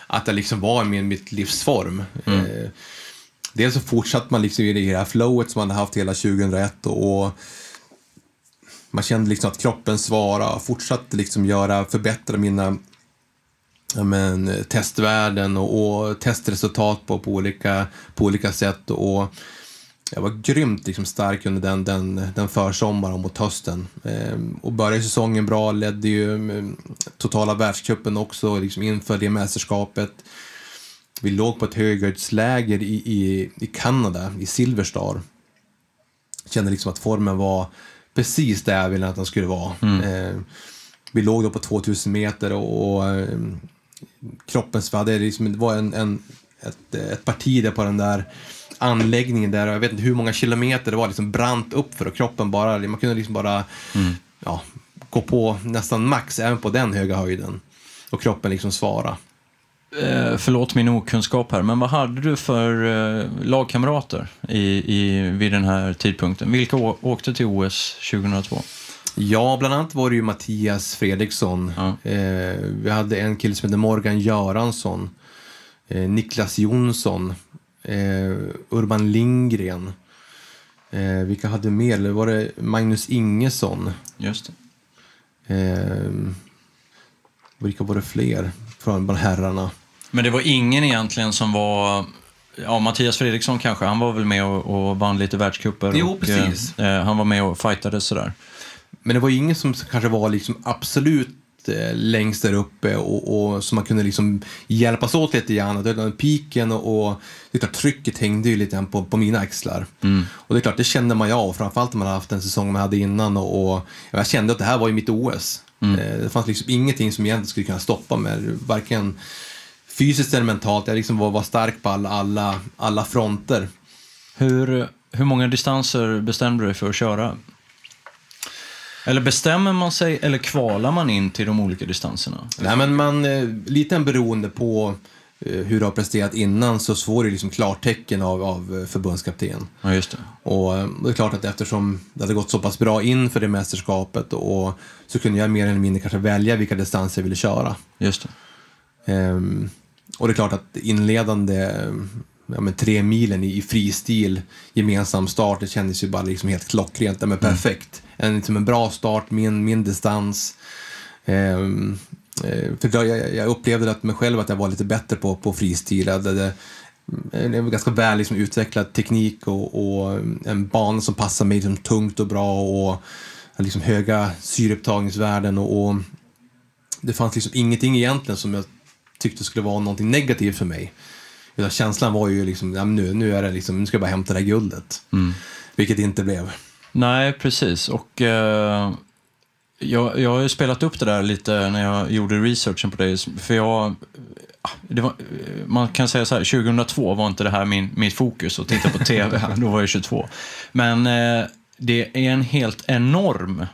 att jag liksom var i min, mitt livsform. Eh, dels så fortsatte man liksom i det här flowet som man hade haft hela 2001 och, och man kände liksom att kroppen svarade, fortsatte liksom göra, förbättra mina men, testvärden och, och testresultat på, på, olika, på olika sätt. Och jag var grymt liksom, stark under den, den, den försommaren mot hösten. Ehm, och började säsongen bra, ledde ju mm, totala världscupen också liksom inför det mästerskapet. Vi låg på ett höghöjdsläger i, i, i Kanada, i Silverstar. Kände liksom att formen var precis där jag ville att den skulle vara. Ehm, vi låg då på 2000 meter och, och ehm, kroppen svaddade. Liksom, det var en, en, ett, ett parti där på den där anläggningen där, jag vet inte hur många kilometer det var, liksom brant upp för och kroppen bara, man kunde liksom bara ja, gå på nästan max även på den höga höjden. Och kroppen liksom svara. Eh, förlåt min okunskap här, men vad hade du för eh, lagkamrater i, i, vid den här tidpunkten? Vilka åkte till OS 2002? Ja, bland annat var det ju Mattias Fredriksson. Ja. Eh, vi hade en kille som hette Morgan Göransson. Eh, Niklas Jonsson. Eh, Urban Lindgren. Vilka hade mer? Eller var det Magnus Ingesson? Just det. Vilka var det fler från bland herrarna? Men det var ingen egentligen som var... Ja, Mattias Fredriksson kanske, han var väl med och, och vann lite världscuper. Jo, och, precis. Eh, han var med och fightade sådär. Men det var ingen som kanske var liksom absolut eh, längst där uppe och, och som man kunde liksom hjälpas åt lite grann. Var piken och, och det klart, trycket hängde ju lite grann på, på mina axlar. Och det är klart, det kände man ju av, framförallt när man hade haft en säsong man hade innan och, och jag kände att det här var ju mitt OS. Eh, det fanns liksom ingenting som egentligen skulle kunna stoppa mig, varken fysiskt eller mentalt. Jag liksom var, var stark på alla, alla, alla fronter. Hur, hur många distanser bestämde du dig för att köra? Eller bestämmer man sig eller kvalar man in till de olika distanserna? Nej, men man, eh, lite beroende på eh, hur du har presterat innan så får du liksom klartecken av, av eh, förbundskapten. Ja, just det. Och det är klart att eftersom det hade gått så pass bra inför det mästerskapet och så kunde jag mer eller mindre kanske välja vilka distanser jag ville köra. Just det. Ehm, och det är klart att inledande eh, ja, men tre milen i, i fristil, gemensam start, det kändes ju bara liksom helt klockrent, ja, men perfekt. En, liksom en bra start, min, min distans. Ehm, eh, för då, jag, jag upplevde att mig själv att jag var lite bättre på, på fristil. Jag hade en, en ganska väl liksom, utvecklad teknik och, och en bana som passar mig liksom, tungt och bra och liksom, höga syreupptagningsvärden och, och det fanns liksom ingenting egentligen som jag tyckte skulle vara någonting negativt för mig. Utan känslan var ju liksom, ja, nu, nu, är det liksom, nu ska jag bara hämta det här guldet. Mm. Vilket det inte blev. Nej, precis. Och eh, jag, jag har ju spelat upp det där lite när jag gjorde researchen på dig. För jag, var, man kan säga så här, 2002 var inte det här min, mitt fokus att titta på TV. då var jag 22. Men eh, det är en helt enorm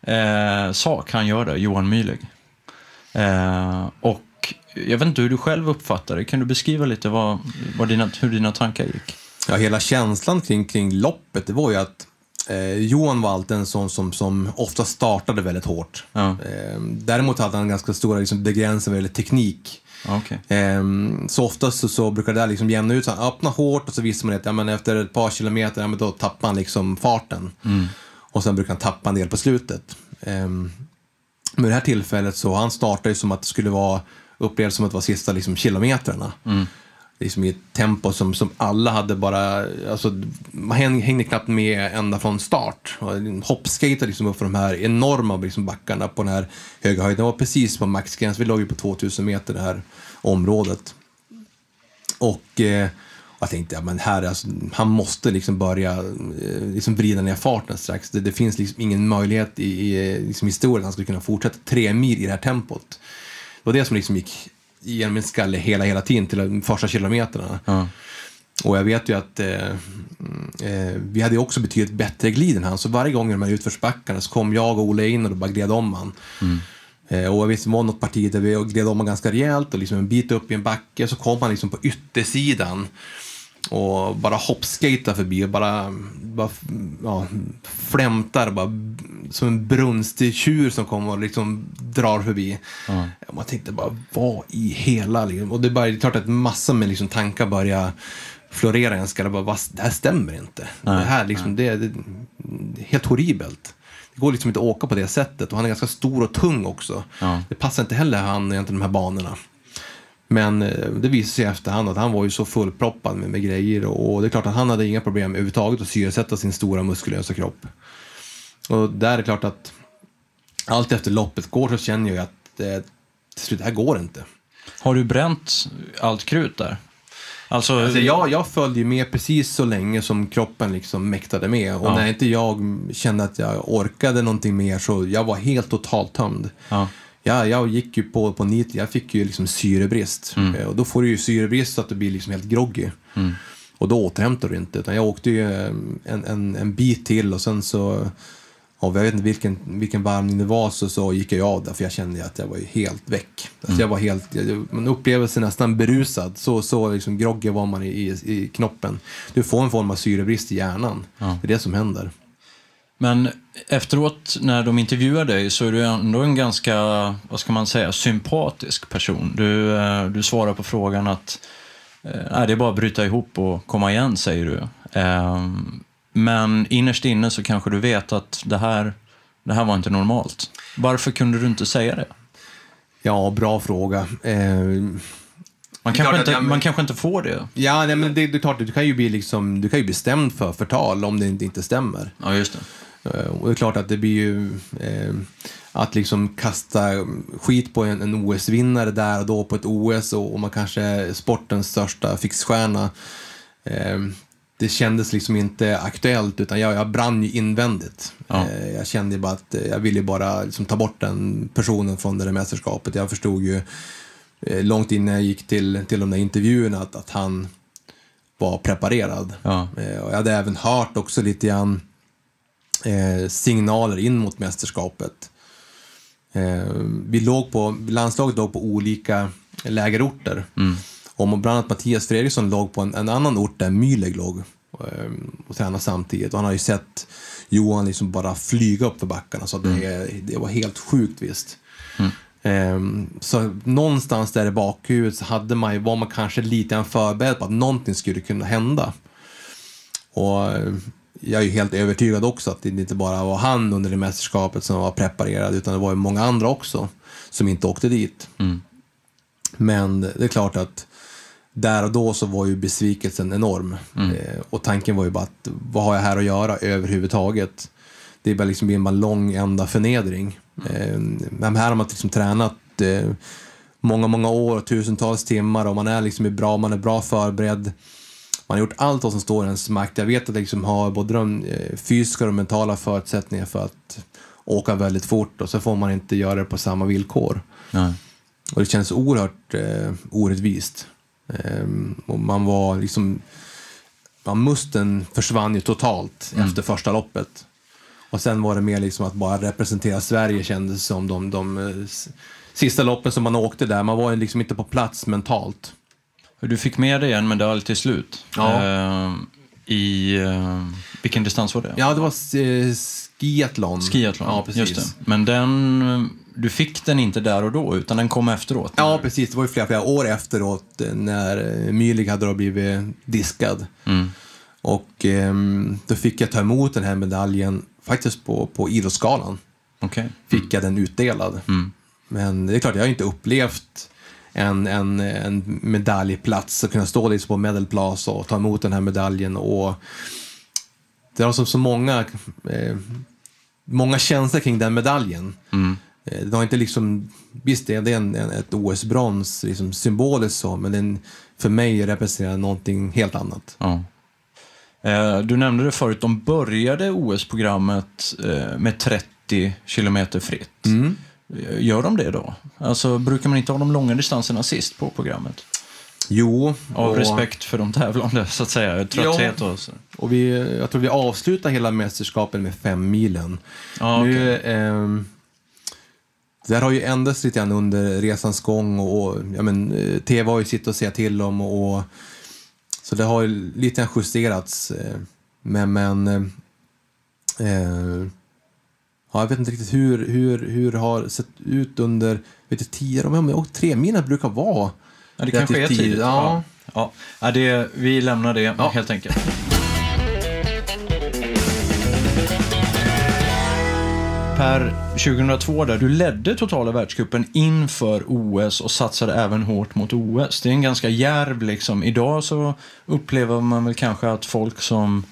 eh, sak han gör där, Johan Myhlegg. Eh, och jag vet inte hur du själv uppfattar det. Kan du beskriva lite vad, vad dina, hur dina tankar gick? Ja, hela känslan kring, kring loppet, det var ju att eh, Johan var alltid en sån som, som ofta startade väldigt hårt. Ja. Eh, däremot hade han ganska stora liksom, begränsningar vad gäller teknik. Okay. Eh, så oftast så, så brukar det där liksom jämna ut sig. Han öppnar hårt och så visste man att ja, men efter ett par kilometer, ja, men då tappar han liksom farten. Mm. Och sen brukar han tappa en del på slutet. Eh, med det här tillfället så han startade ju som att det skulle vara upplevdes som att det var sista liksom, kilometrarna. Mm. Liksom i ett tempo som, som alla hade bara, alltså, man hängde knappt med ända från start. Hoppskatade liksom upp för de här enorma liksom, backarna på den här höga höjden. Det var precis på maxgräns, vi låg ju på 2000 meter det här området. Och eh, jag tänkte, ja, men här, alltså, han måste liksom börja eh, liksom vrida ner farten strax. Det, det finns liksom ingen möjlighet i, i liksom historien att han skulle kunna fortsätta tre mil i det här tempot. Var det som liksom gick genom min skalle hela, hela tiden till de första kilometrarna. Ja. Och jag vet ju att eh, eh, vi hade också betydligt bättre glid än han, så varje gång i de här utförsbackarna så kom jag och Olle in och då bara gled om han. Mm. Eh, och jag visste det var något parti där vi gled om han ganska rejält och liksom en bit upp i en backe så kom han liksom på yttersidan och bara hoppskata förbi och bara, bara ja, flämtar bara, som en brunstig tjur som kommer och liksom drar förbi. Ja. Man tänkte bara, vad i hela... Liksom. Och det är, bara, det är klart att massor med liksom, tankar börjar florera i en skalle. Bara, vad, det här stämmer inte. Nej, det här liksom, det, det, det är helt horribelt. Det går liksom inte att åka på det sättet. Och han är ganska stor och tung också. Ja. Det passar inte heller han egentligen de här banorna. Men eh, det visade sig i efterhand att han var ju så fullproppad med, med grejer och det är klart att han hade inga problem överhuvudtaget att syresätta sin stora muskulösa kropp. Och där är det klart att allt efter loppet går så känner jag att eh, till slut, det här går inte. Har du bränt allt krut där? Alltså, Alltså jag, jag följde med precis så länge som kroppen liksom mäktade med. Och Ja. när inte jag kände att jag orkade någonting mer så jag var helt totalt tömd. ja. Ja, jag gick ju på, på NIT, jag fick ju liksom syrebrist. Eh, Och då får du ju syrebrist så att du blir liksom helt groggy. Och då återhämtar du inte. Utan jag åkte ju eh, en, en, en bit till och sen så, ja, jag vet inte vilken, vilken varvning det var, så, så gick jag av där för jag kände att jag var ju helt väck. Alltså jag var helt, jag, man upplever sig nästan berusad. Så, så liksom groggy var man i, i, i knoppen. Du får en form av syrebrist i hjärnan. Ja. Det är det som händer. Men efteråt när de intervjuar dig så är du ändå en ganska, vad ska man säga, sympatisk person. Du, eh, du svarar på frågan att eh, nej, det är bara att bryta ihop och komma igen, säger du. Eh, Men innerst inne så kanske du vet att det här, det här var inte normalt. Varför kunde du inte säga det? Ja, bra fråga. Eh, Man kanske, inte, jag- man kanske inte får det. Ja, nej, men det, det är klart, du kan ju bli, liksom, du kan ju bli stämd för förtal om det inte, inte stämmer. Ja, just det. Eh, Och det är klart att det blir ju eh, att liksom kasta skit på en, en OS-vinnare där och då på ett OS och, och man kanske är sportens största fixstjärna. Eh, det kändes liksom inte aktuellt utan jag, jag brann ju invändigt. Ja. Eh, jag kände ju bara att eh, jag ville bara liksom ta bort den personen från det där mästerskapet. Jag förstod ju eh, långt innan jag gick till, till de där intervjuerna att, att han var preparerad. Ja. Och jag hade även hört också lite grann eh, signaler in mot mästerskapet. Eh, vi låg på, landslaget låg på olika lägerorter. Och bland annat Mattias Fredriksson låg på en, en annan ort där Mühlegg låg eh, och tränade samtidigt. Och han har ju sett Johan liksom bara flyga upp för backarna så det, det var helt sjukt visst. Eh, så någonstans där i bakhuvudet så hade man, var man kanske lite förberedd på att någonting skulle kunna hända. Och eh, jag är ju helt övertygad också att det inte bara var han under det mästerskapet som var preparerad utan det var ju många andra också som inte åkte dit. Men det är klart att där och då så var ju besvikelsen enorm. Eh, och tanken var ju bara att vad har jag här att göra överhuvudtaget? Det är bara liksom en lång enda förnedring. Eh, men här har man liksom tränat eh, många, många år, tusentals timmar och man är liksom bra, man är bra förberedd. Man har gjort allt vad som står i ens makt. Jag vet att jag liksom har både de eh, fysiska och mentala förutsättningar för att åka väldigt fort och så får man inte göra det på samma villkor. Nej. Och det känns oerhört eh, orättvist. Ehm, och man var liksom... Ja, musten försvann ju totalt efter första loppet. Och sen var det mer liksom att bara representera Sverige kändes som de, de eh, s- sista loppen som man åkte där. Man var ju liksom inte på plats mentalt. Du fick med dig en medalj till slut. Ja. Eh, I... Eh, vilken distans var det? Ja, det var eh, skiathlon. Skiathlon. Ja, precis. Just det. Men den... eh, Du fick den inte där och då, utan den kom efteråt. Ja, precis. Det var ju flera, flera år efteråt eh, när eh, Mühlig hade då blivit diskad. Mm. Och ehm, då fick jag ta emot den här medaljen faktiskt på, på Idrottsgalan. Okej. Fick jag den utdelad. Mm. Men det är klart, jag har inte upplevt en, en, en medaljplats och kunna stå liksom på Medal Plaza och ta emot den här medaljen. Och det har så, så många, eh, många känslor kring den medaljen. Mm. Eh, Det har inte liksom, visst det är en, en, ett OS-brons liksom symboliskt så, men den för mig representerar någonting helt annat. Ja. Eh, Du nämnde det förut, de började OS-programmet eh, med 30 kilometer fritt. Mm. Eh, Gör de det då? Alltså, brukar man inte ha de långa distanserna sist på programmet? Jo, Av och, respekt för de tävlande, så att säga. Trötthet och så. och vi, jag tror vi avslutar hela mästerskapen med fem milen. Ja, okej. Nu, ehm, det där har ju ändrats lite grann under resans gång och ja, men, eh, TV har ju sitt att säga till om och så det har ju lite justerats. eh, Men, men eh, eh, ja, jag vet inte riktigt hur, hur, hur det har sett ut under vet du, tio år, och tre milen brukar vara Ja, det kanske är relativt tidigt. Ja. Ja. Ja. Det, vi lämnar det Ja. helt enkelt. Per 2002 där, du ledde totala världscupen inför OS och satsade även hårt mot OS. Det är en ganska järv liksom. Idag så upplever man väl kanske att folk som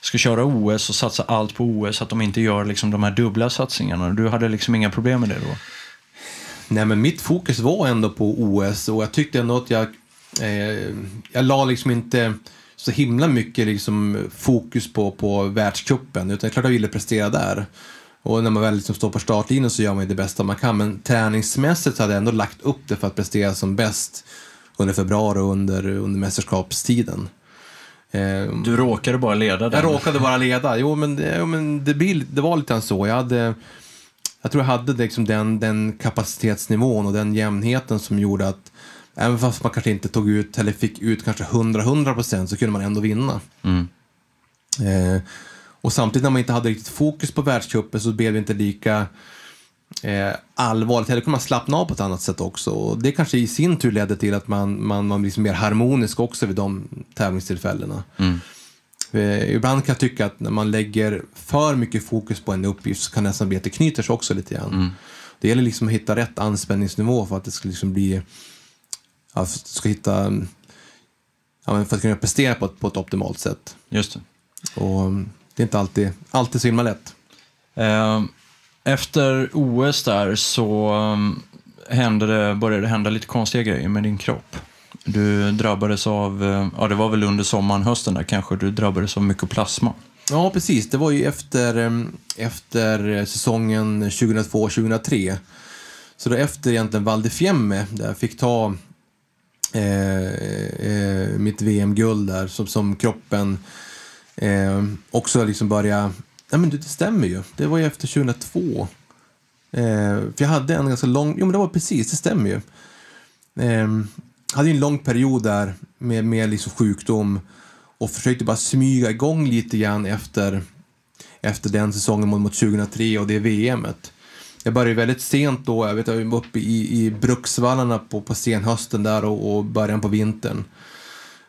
ska köra OS och satsa allt på OS, att de inte gör liksom de här dubbla satsningarna. Du hade liksom inga problem med det då? Nej, men mitt fokus var ändå på OS och jag tyckte ändå att jag, eh, jag la liksom inte så himla mycket liksom fokus på, på världscupen, utan klart jag ville prestera där. Och när man väl liksom står på startlinjen så gör man ju det bästa man kan, men träningsmässigt så hade jag ändå lagt upp det för att prestera som bäst under februari och under, under mästerskapstiden. Eh, Du råkade bara leda den. jag råkade bara leda. Jo, men, det- jo, men det, det var lite så. Jag, hade, jag tror jag hade liksom den, den kapacitetsnivån och den jämnheten som gjorde att även fast man kanske inte tog ut eller fick ut kanske 100-100 procent så kunde man ändå vinna. Mm. Eh, och samtidigt när man inte hade riktigt fokus på världscupen så blev det inte lika eh, allvarligt. Eller kunde man slappna av på ett annat sätt också. Och det kanske i sin tur ledde till att man, man, man blir mer harmonisk också vid de tävlingstillfällena. Mm. Eh, ibland kan jag tycka att när man lägger för mycket fokus på en uppgift så kan det nästan bli att det knyter sig också lite grann. Mm. Det gäller liksom att hitta rätt anspänningsnivå för att det ska liksom bli... Ja, ska hitta... Ja, för att kunna prestera på ett, på ett optimalt sätt. Just det. Och mm, det är inte alltid, alltid så himla lätt. Eh, efter OS där så um, hände det, började det hända lite konstiga grejer med din kropp. Du drabbades av, um, ja det var väl under sommaren, hösten där kanske, du drabbades av mykoplasma. Ja, precis. Det var ju efter, um, efter säsongen 2002-2003. Så då efter egentligen Val di Fiemme, där jag fick ta eh, eh, mitt VM-guld där, som, som kroppen eh, också liksom började Nej, men det stämmer ju. Det var ju efter 2002. Eh, för jag hade en ganska lång... Jo, men det var precis, det stämmer ju. Eh, hade ju en lång period där med, med liksom sjukdom och försökte bara smyga igång lite grann efter, efter den säsongen mot, mot 2003 och det VMet. Jag började väldigt sent då, jag vet jag var uppe i, i Bruksvallarna på, på senhösten där och, och början på vintern.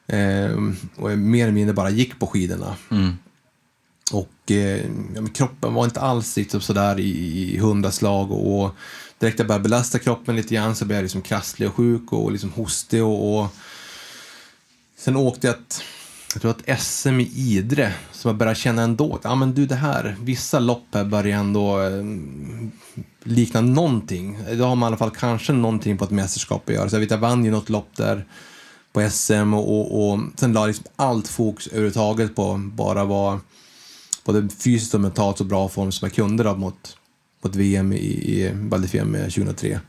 Eh, och jag mer eller mindre bara gick på skidorna. Mm. Och eh, ja, kroppen var inte alls liksom sådär i, i hundra slag och, och direkt jag började belasta kroppen lite grann så blev jag liksom krasslig och sjuk och liksom hostig och, och Sen åkte jag ett, jag tror att SM i Idre, som jag började känna ändå att ja, men du, det här, vissa lopp här börjar ändå eh, likna någonting. Då har man i alla fall kanske någonting på ett mästerskap att göra. Så jag vet, jag vann ju något lopp där på SM och, och, och sen la liksom allt fokus överhuvudtaget på bara vara både fysiskt och mentalt så bra form som jag kunde då mot, mot VM i, i Val 2003.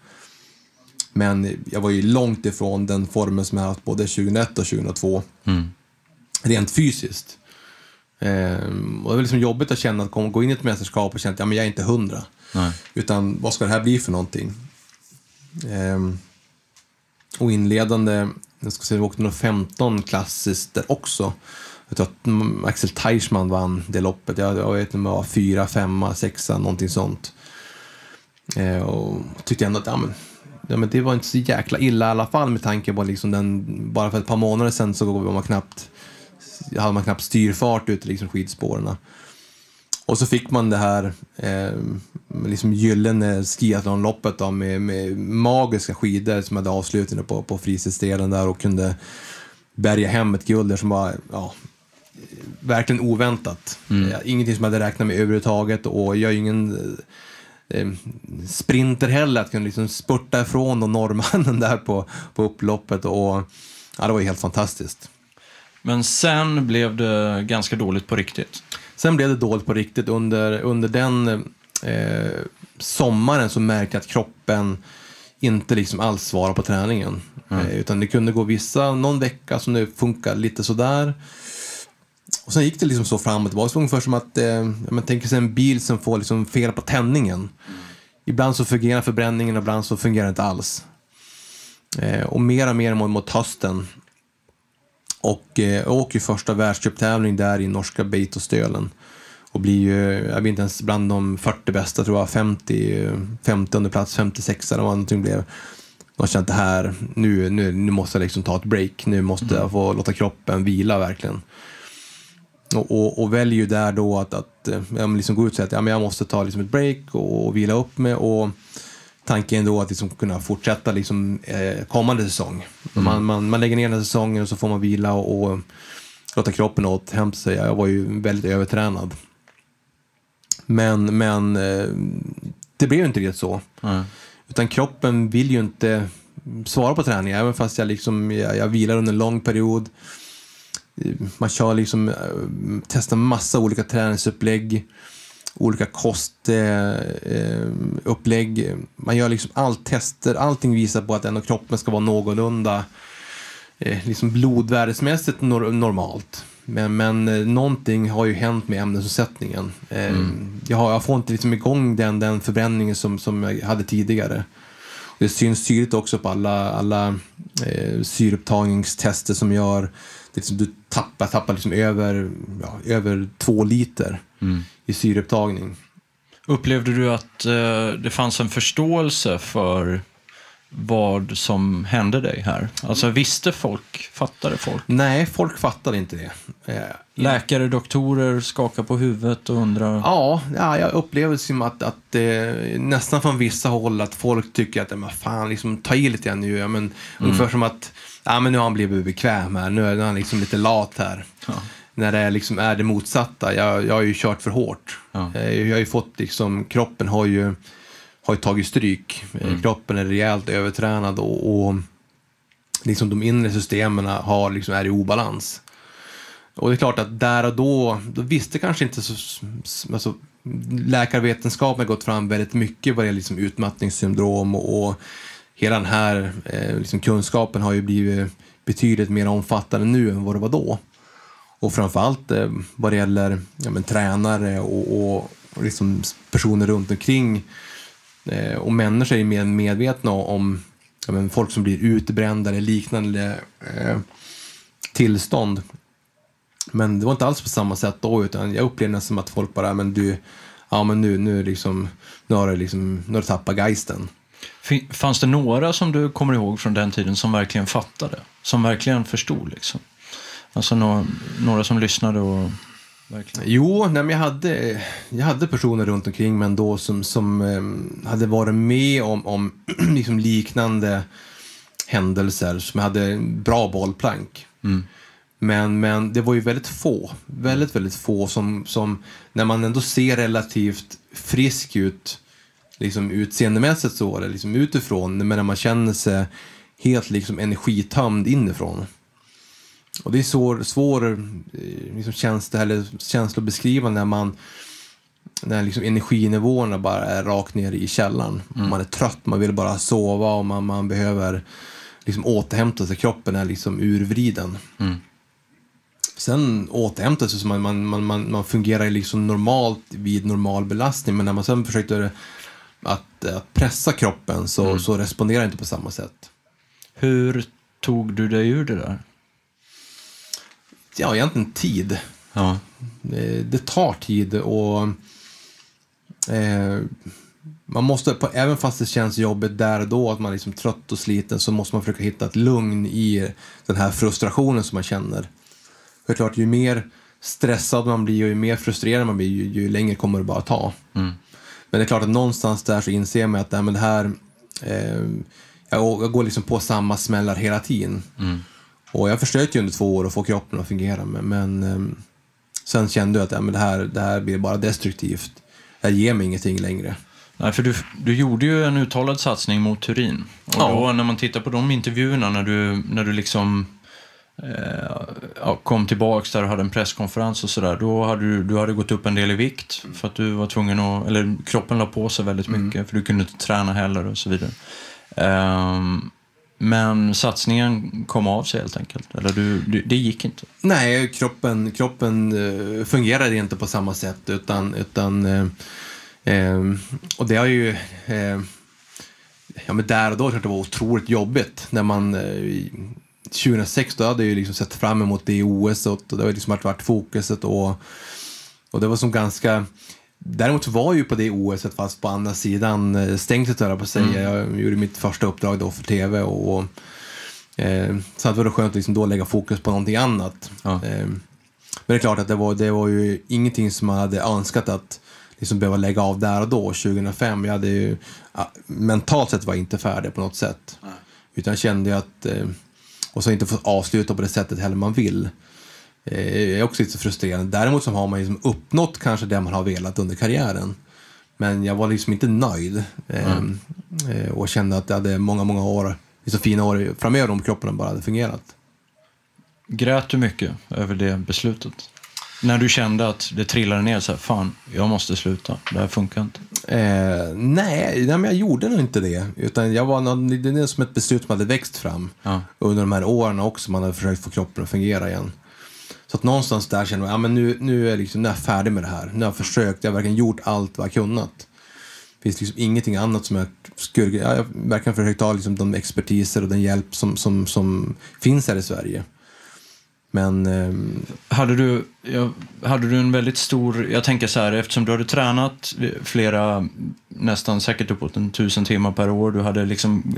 Men jag var ju långt ifrån den formen som jag haft både 2001 och 2002. Mm. Rent fysiskt. Ehm, och det var liksom jobbigt att känna att gå in i ett mästerskap och känna att ja, men jag är inte hundra. Utan vad ska det här bli för någonting? Ehm, och inledande, jag ska säga, vi åkte nog 15 klassiskt där också. Jag att Axel Teichmann vann det loppet. Jag, jag vet inte om det var fyra, femma, sexa, någonting sånt. Eh, och tyckte ändå att ja, men, ja, men det var inte så jäkla illa i alla fall med tanke på liksom den, bara för ett par månader sedan så var man knappt, hade man knappt styrfart ute liksom skidspåren. Och så fick man det här eh, liksom gyllene skiathlonloppet då, med, med magiska skidor som hade avslutningen på, på där och kunde bärga hem ett guld där som var ja, verkligen oväntat. Mm. Ingenting som jag hade räknat med överhuvudtaget och jag är ingen eh, sprinter heller, att kunna liksom spurta ifrån då norrmannen där på, på upploppet och ja, det var ju helt fantastiskt. Men sen blev det ganska dåligt på riktigt? Sen blev det dåligt på riktigt. Under, under den eh, sommaren så märkte jag att kroppen inte liksom alls svarade på träningen. Mm. Eh, utan det kunde gå vissa, någon vecka som det funkade lite sådär. Och sen gick det liksom så fram och tillbaka. Ungefär som att, eh, man tänker sig en bil som får liksom fel på tändningen. Ibland så fungerar förbränningen och ibland så fungerar det inte alls. Eh, och mer och mer mot, mot hösten och eh, åker första världscuptävling där i norska Beitostölen. Och blir ju, jag vet inte ens bland de 40 bästa, tror jag, 50, 50 plats, 56 eller vad någonting blev. Jag kände att det här, nu, nu, nu måste jag liksom ta ett break. Nu måste mm. jag få låta kroppen vila verkligen. Och, och, och väljer ju där då att, att eh, jag liksom gå ut och säga att ja, men jag måste ta liksom ett break och, och vila upp mig. Och, tanken då att liksom kunna fortsätta liksom, eh, kommande säsong. Mm. Man, man, man lägger ner den här säsongen och så får man vila och, och låta kroppen återhämta sig. Jag var ju väldigt övertränad. Men, men eh, det blev ju inte riktigt så. Mm. Utan kroppen vill ju inte svara på träning, även fast jag, liksom, jag, jag vilar under en lång period. Man kör liksom, eh, testar massa olika träningsupplägg olika kostupplägg. Eh, Man gör liksom allt tester, allting visar på att ändå kroppen ska vara någorlunda eh, liksom blodvärdesmässigt normalt. Men, men eh, någonting har ju hänt med ämnesomsättningen. Mm. Jag, har, jag får inte liksom igång den, den förbränningen som, som jag hade tidigare. Det syns tydligt också på alla, alla eh, syreupptagningstester som gör liksom, du tappar, tappar liksom över, ja, över två liter mm. i syreupptagning. Upplevde du att eh, det fanns en förståelse för vad som hände dig här? Alltså visste folk, fattade folk? Nej, folk fattade inte det. Eh, Läkare, doktorer skakar på huvudet och undrar? Ja, ja jag upplever som att, att eh, nästan från vissa håll att folk tycker att, men fan, liksom, ta i lite grann nu. Ja, men, mm. Ungefär som att ja, men nu har han blivit bekväm här, nu är han liksom lite lat här. Ja. När det liksom är det motsatta. Jag, jag har ju kört för hårt. Ja. Eh, jag har fått liksom, kroppen har ju, har ju tagit stryk. Eh, mm. Kroppen är rejält övertränad och, och liksom de inre systemen har, liksom, är i obalans. Och det är klart att där och då, då visste kanske inte så, alltså, läkarvetenskapen har gått fram väldigt mycket vad det gäller liksom utmattningssyndrom och, och hela den här eh, liksom kunskapen har ju blivit betydligt mer omfattande nu än vad det var då. Och framförallt eh, vad det gäller ja, men, tränare och, och, och liksom personer runt omkring eh, och människor är mer medvetna om ja, men, folk som blir utbrända eller liknande eh, tillstånd. Men det var inte alls på samma sätt då, utan jag upplevde det som att folk bara, men du, ja men nu, nu, liksom, nu har du liksom, nu har du tappat geisten. Fanns det några som du kommer ihåg från den tiden som verkligen fattade? Som verkligen förstod liksom? Alltså några, några som lyssnade och verkligen... Jo, nej, jag, hade, jag hade personer runt omkring mig ändå som, som um, hade varit med om, om liksom liknande händelser, som hade bra bollplank. Mm. Men, men det var ju väldigt få, väldigt, väldigt få som, som när man ändå ser relativt frisk ut, liksom utseendemässigt så, eller liksom utifrån, men när man känner sig helt liksom energitömd inifrån. Och det är svår, svår eh, liksom känsla, eller känsla att beskriva när man när liksom energinivåerna bara är rakt ner i källaren. Mm. Man är trött, man vill bara sova och man, man behöver liksom återhämta sig. Kroppen är liksom urvriden. Mm. Sen återhämtar sig så man, man, man, man, man fungerar liksom normalt vid normal belastning. Men när man sen försökte att, att pressa kroppen så, mm. så responderar det inte på samma sätt. Hur tog du dig ur det där? Ja, egentligen tid. Ja. Det, det tar tid och eh, man måste, även fast det känns jobbigt där och då, att man är liksom trött och sliten, så måste man försöka hitta ett lugn i den här frustrationen som man känner. För klart, ju mer stressad man blir och ju mer frustrerad man blir, ju, ju längre kommer det bara ta. Mm. Men det är klart att någonstans där så inser man att nej, men det här, eh, jag, går liksom på samma smällar hela tiden. Mm. Och jag försökte ju under två år att få kroppen att fungera, men, men eh, sen kände jag att ja, men det, här, det här blir bara destruktivt. Jag ger mig ingenting längre. Nej, för du, du gjorde ju en uttalad satsning mot Turin. Och ja. då när man tittar på de intervjuerna när du, när du liksom eh, kom tillbaks där och hade en presskonferens och sådär. Då hade du, du hade gått upp en del i vikt för att du var tvungen att, eller kroppen la på sig väldigt mycket mm. för du kunde inte träna heller och så vidare. Um, men satsningen kom av sig helt enkelt? Eller du, du, det gick inte? Nej, kroppen, kroppen uh, fungerade inte på samma sätt. Utan, utan, uh, uh, och det har ju... ja, men där och då jag det var otroligt jobbigt. När man, 2006 då hade jag ju liksom sett fram emot det OS och det har liksom varit fokuset. Och, och det var som ganska Däremot var jag ju på det OS fast på andra sidan eh, stängslet höll på att säga. Mm. Jag gjorde mitt första uppdrag då för tv och, och eh, så det var det skönt att liksom då lägga fokus på någonting annat. Ja. Eh, men det är klart att det var, det var ju ingenting som man hade önskat att liksom behöva lägga av där och då, 2005. Jag hade ju, mentalt sett var jag inte färdig på något sätt. Nej. Utan jag kände att, eh, och så inte fått avsluta på det sättet heller man vill. Eh, är också lite frustrerande. Däremot så har man liksom uppnått kanske det man har velat under karriären. Men jag var liksom inte nöjd mm. och kände att jag hade många, många år, liksom fina år framöver om kroppen bara hade fungerat. Grät du mycket över det beslutet? När du kände att det trillade ner så här, fan, jag måste sluta, det här funkar inte? Eh, nej, nej, men jag gjorde nog inte det. Utan jag var, det är som ett beslut som hade växt fram ja. under de här åren också. Man hade försökt få kroppen att fungera igen. Så att någonstans där känner jag, ja men nu, nu, är liksom, nu är jag färdig med det här. Nu har jag försökt, jag har verkligen gjort allt vad jag kunnat. Det finns liksom ingenting annat som jag skulle, jag har verkligen försökt ta liksom de expertiser och den hjälp som, som, som finns här i Sverige. Men... Eh, hade, du, ja, hade du en väldigt stor, jag tänker så här, eftersom du hade tränat flera, nästan säkert uppåt en tusen timmar per år, du hade liksom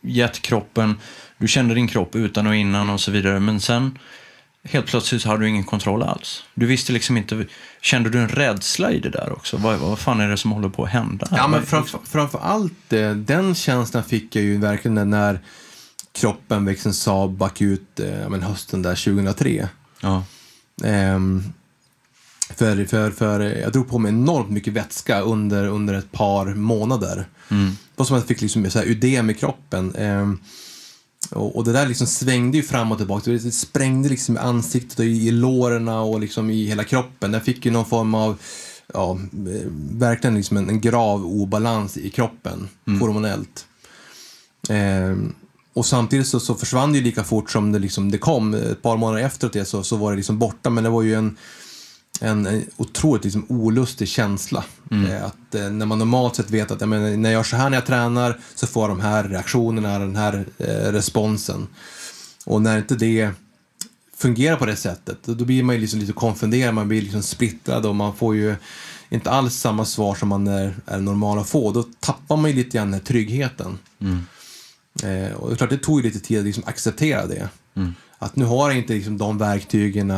gett kroppen, du kände din kropp utan och innan och så vidare, men sen helt plötsligt så hade du ingen kontroll alls. Du visste liksom inte, kände du en rädsla i det där också? Vad, vad fan är det som håller på att hända? Ja, men framför, framför allt eh, den känslan fick jag ju verkligen när kroppen växte en Saab bakut eh, men hösten där 2003. Ja. Um, för, för, för jag drog på mig enormt mycket vätska under, under ett par månader. Mm. Det var som att jag fick liksom så här ödem i kroppen. Um, och, och, det där liksom svängde ju fram och tillbaka. Det sprängde liksom i ansiktet och i, i låren och liksom i hela kroppen. Jag fick ju någon form av, ja, verkligen liksom en, en grav obalans i kroppen, mm. hormonellt. Eh, och samtidigt så, så försvann det ju lika fort som det, liksom, det kom. Ett par månader efteråt det så, så var det liksom borta. Men det var ju en, en, en otroligt liksom olustig känsla. Mm. Eh, att eh, när man normalt sett vet att jag menar, när jag gör så här när jag tränar så får jag de här reaktionerna, den här eh, responsen. Och när inte det fungerar på det sättet, då blir man ju liksom lite konfunderad, man blir liksom splittrad och man får ju inte alls samma svar som man är, är normal att få. Då tappar man ju lite grann den här tryggheten. Mm. Eh, och det är klart, det tog ju lite tid att liksom acceptera det. Mm. Att nu har jag inte liksom de verktygen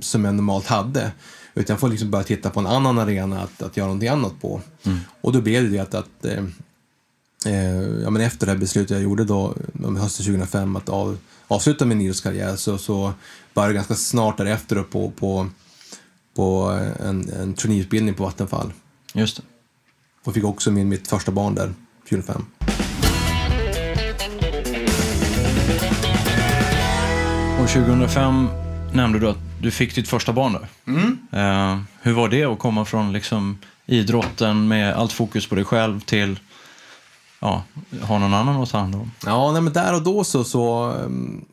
som jag normalt hade. Utan jag får liksom börja titta på en annan arena att, att göra någonting annat på. Mm. Och då blev det att, att eh, eh ja, men efter det här beslutet jag gjorde då, hösten 2005, att av, avsluta min idrottskarriär så, så började jag ganska snart därefter på, på, på en, en traineeutbildning på Vattenfall. Just det. Och fick också min, mitt första barn där, 2005. 2005 nämnde du att du fick ditt första barn där. Eh, hur var det att komma från liksom, idrotten med allt fokus på dig själv till ja, ha någon annan att ta hand om? Ja, nej, men där och då så, så um,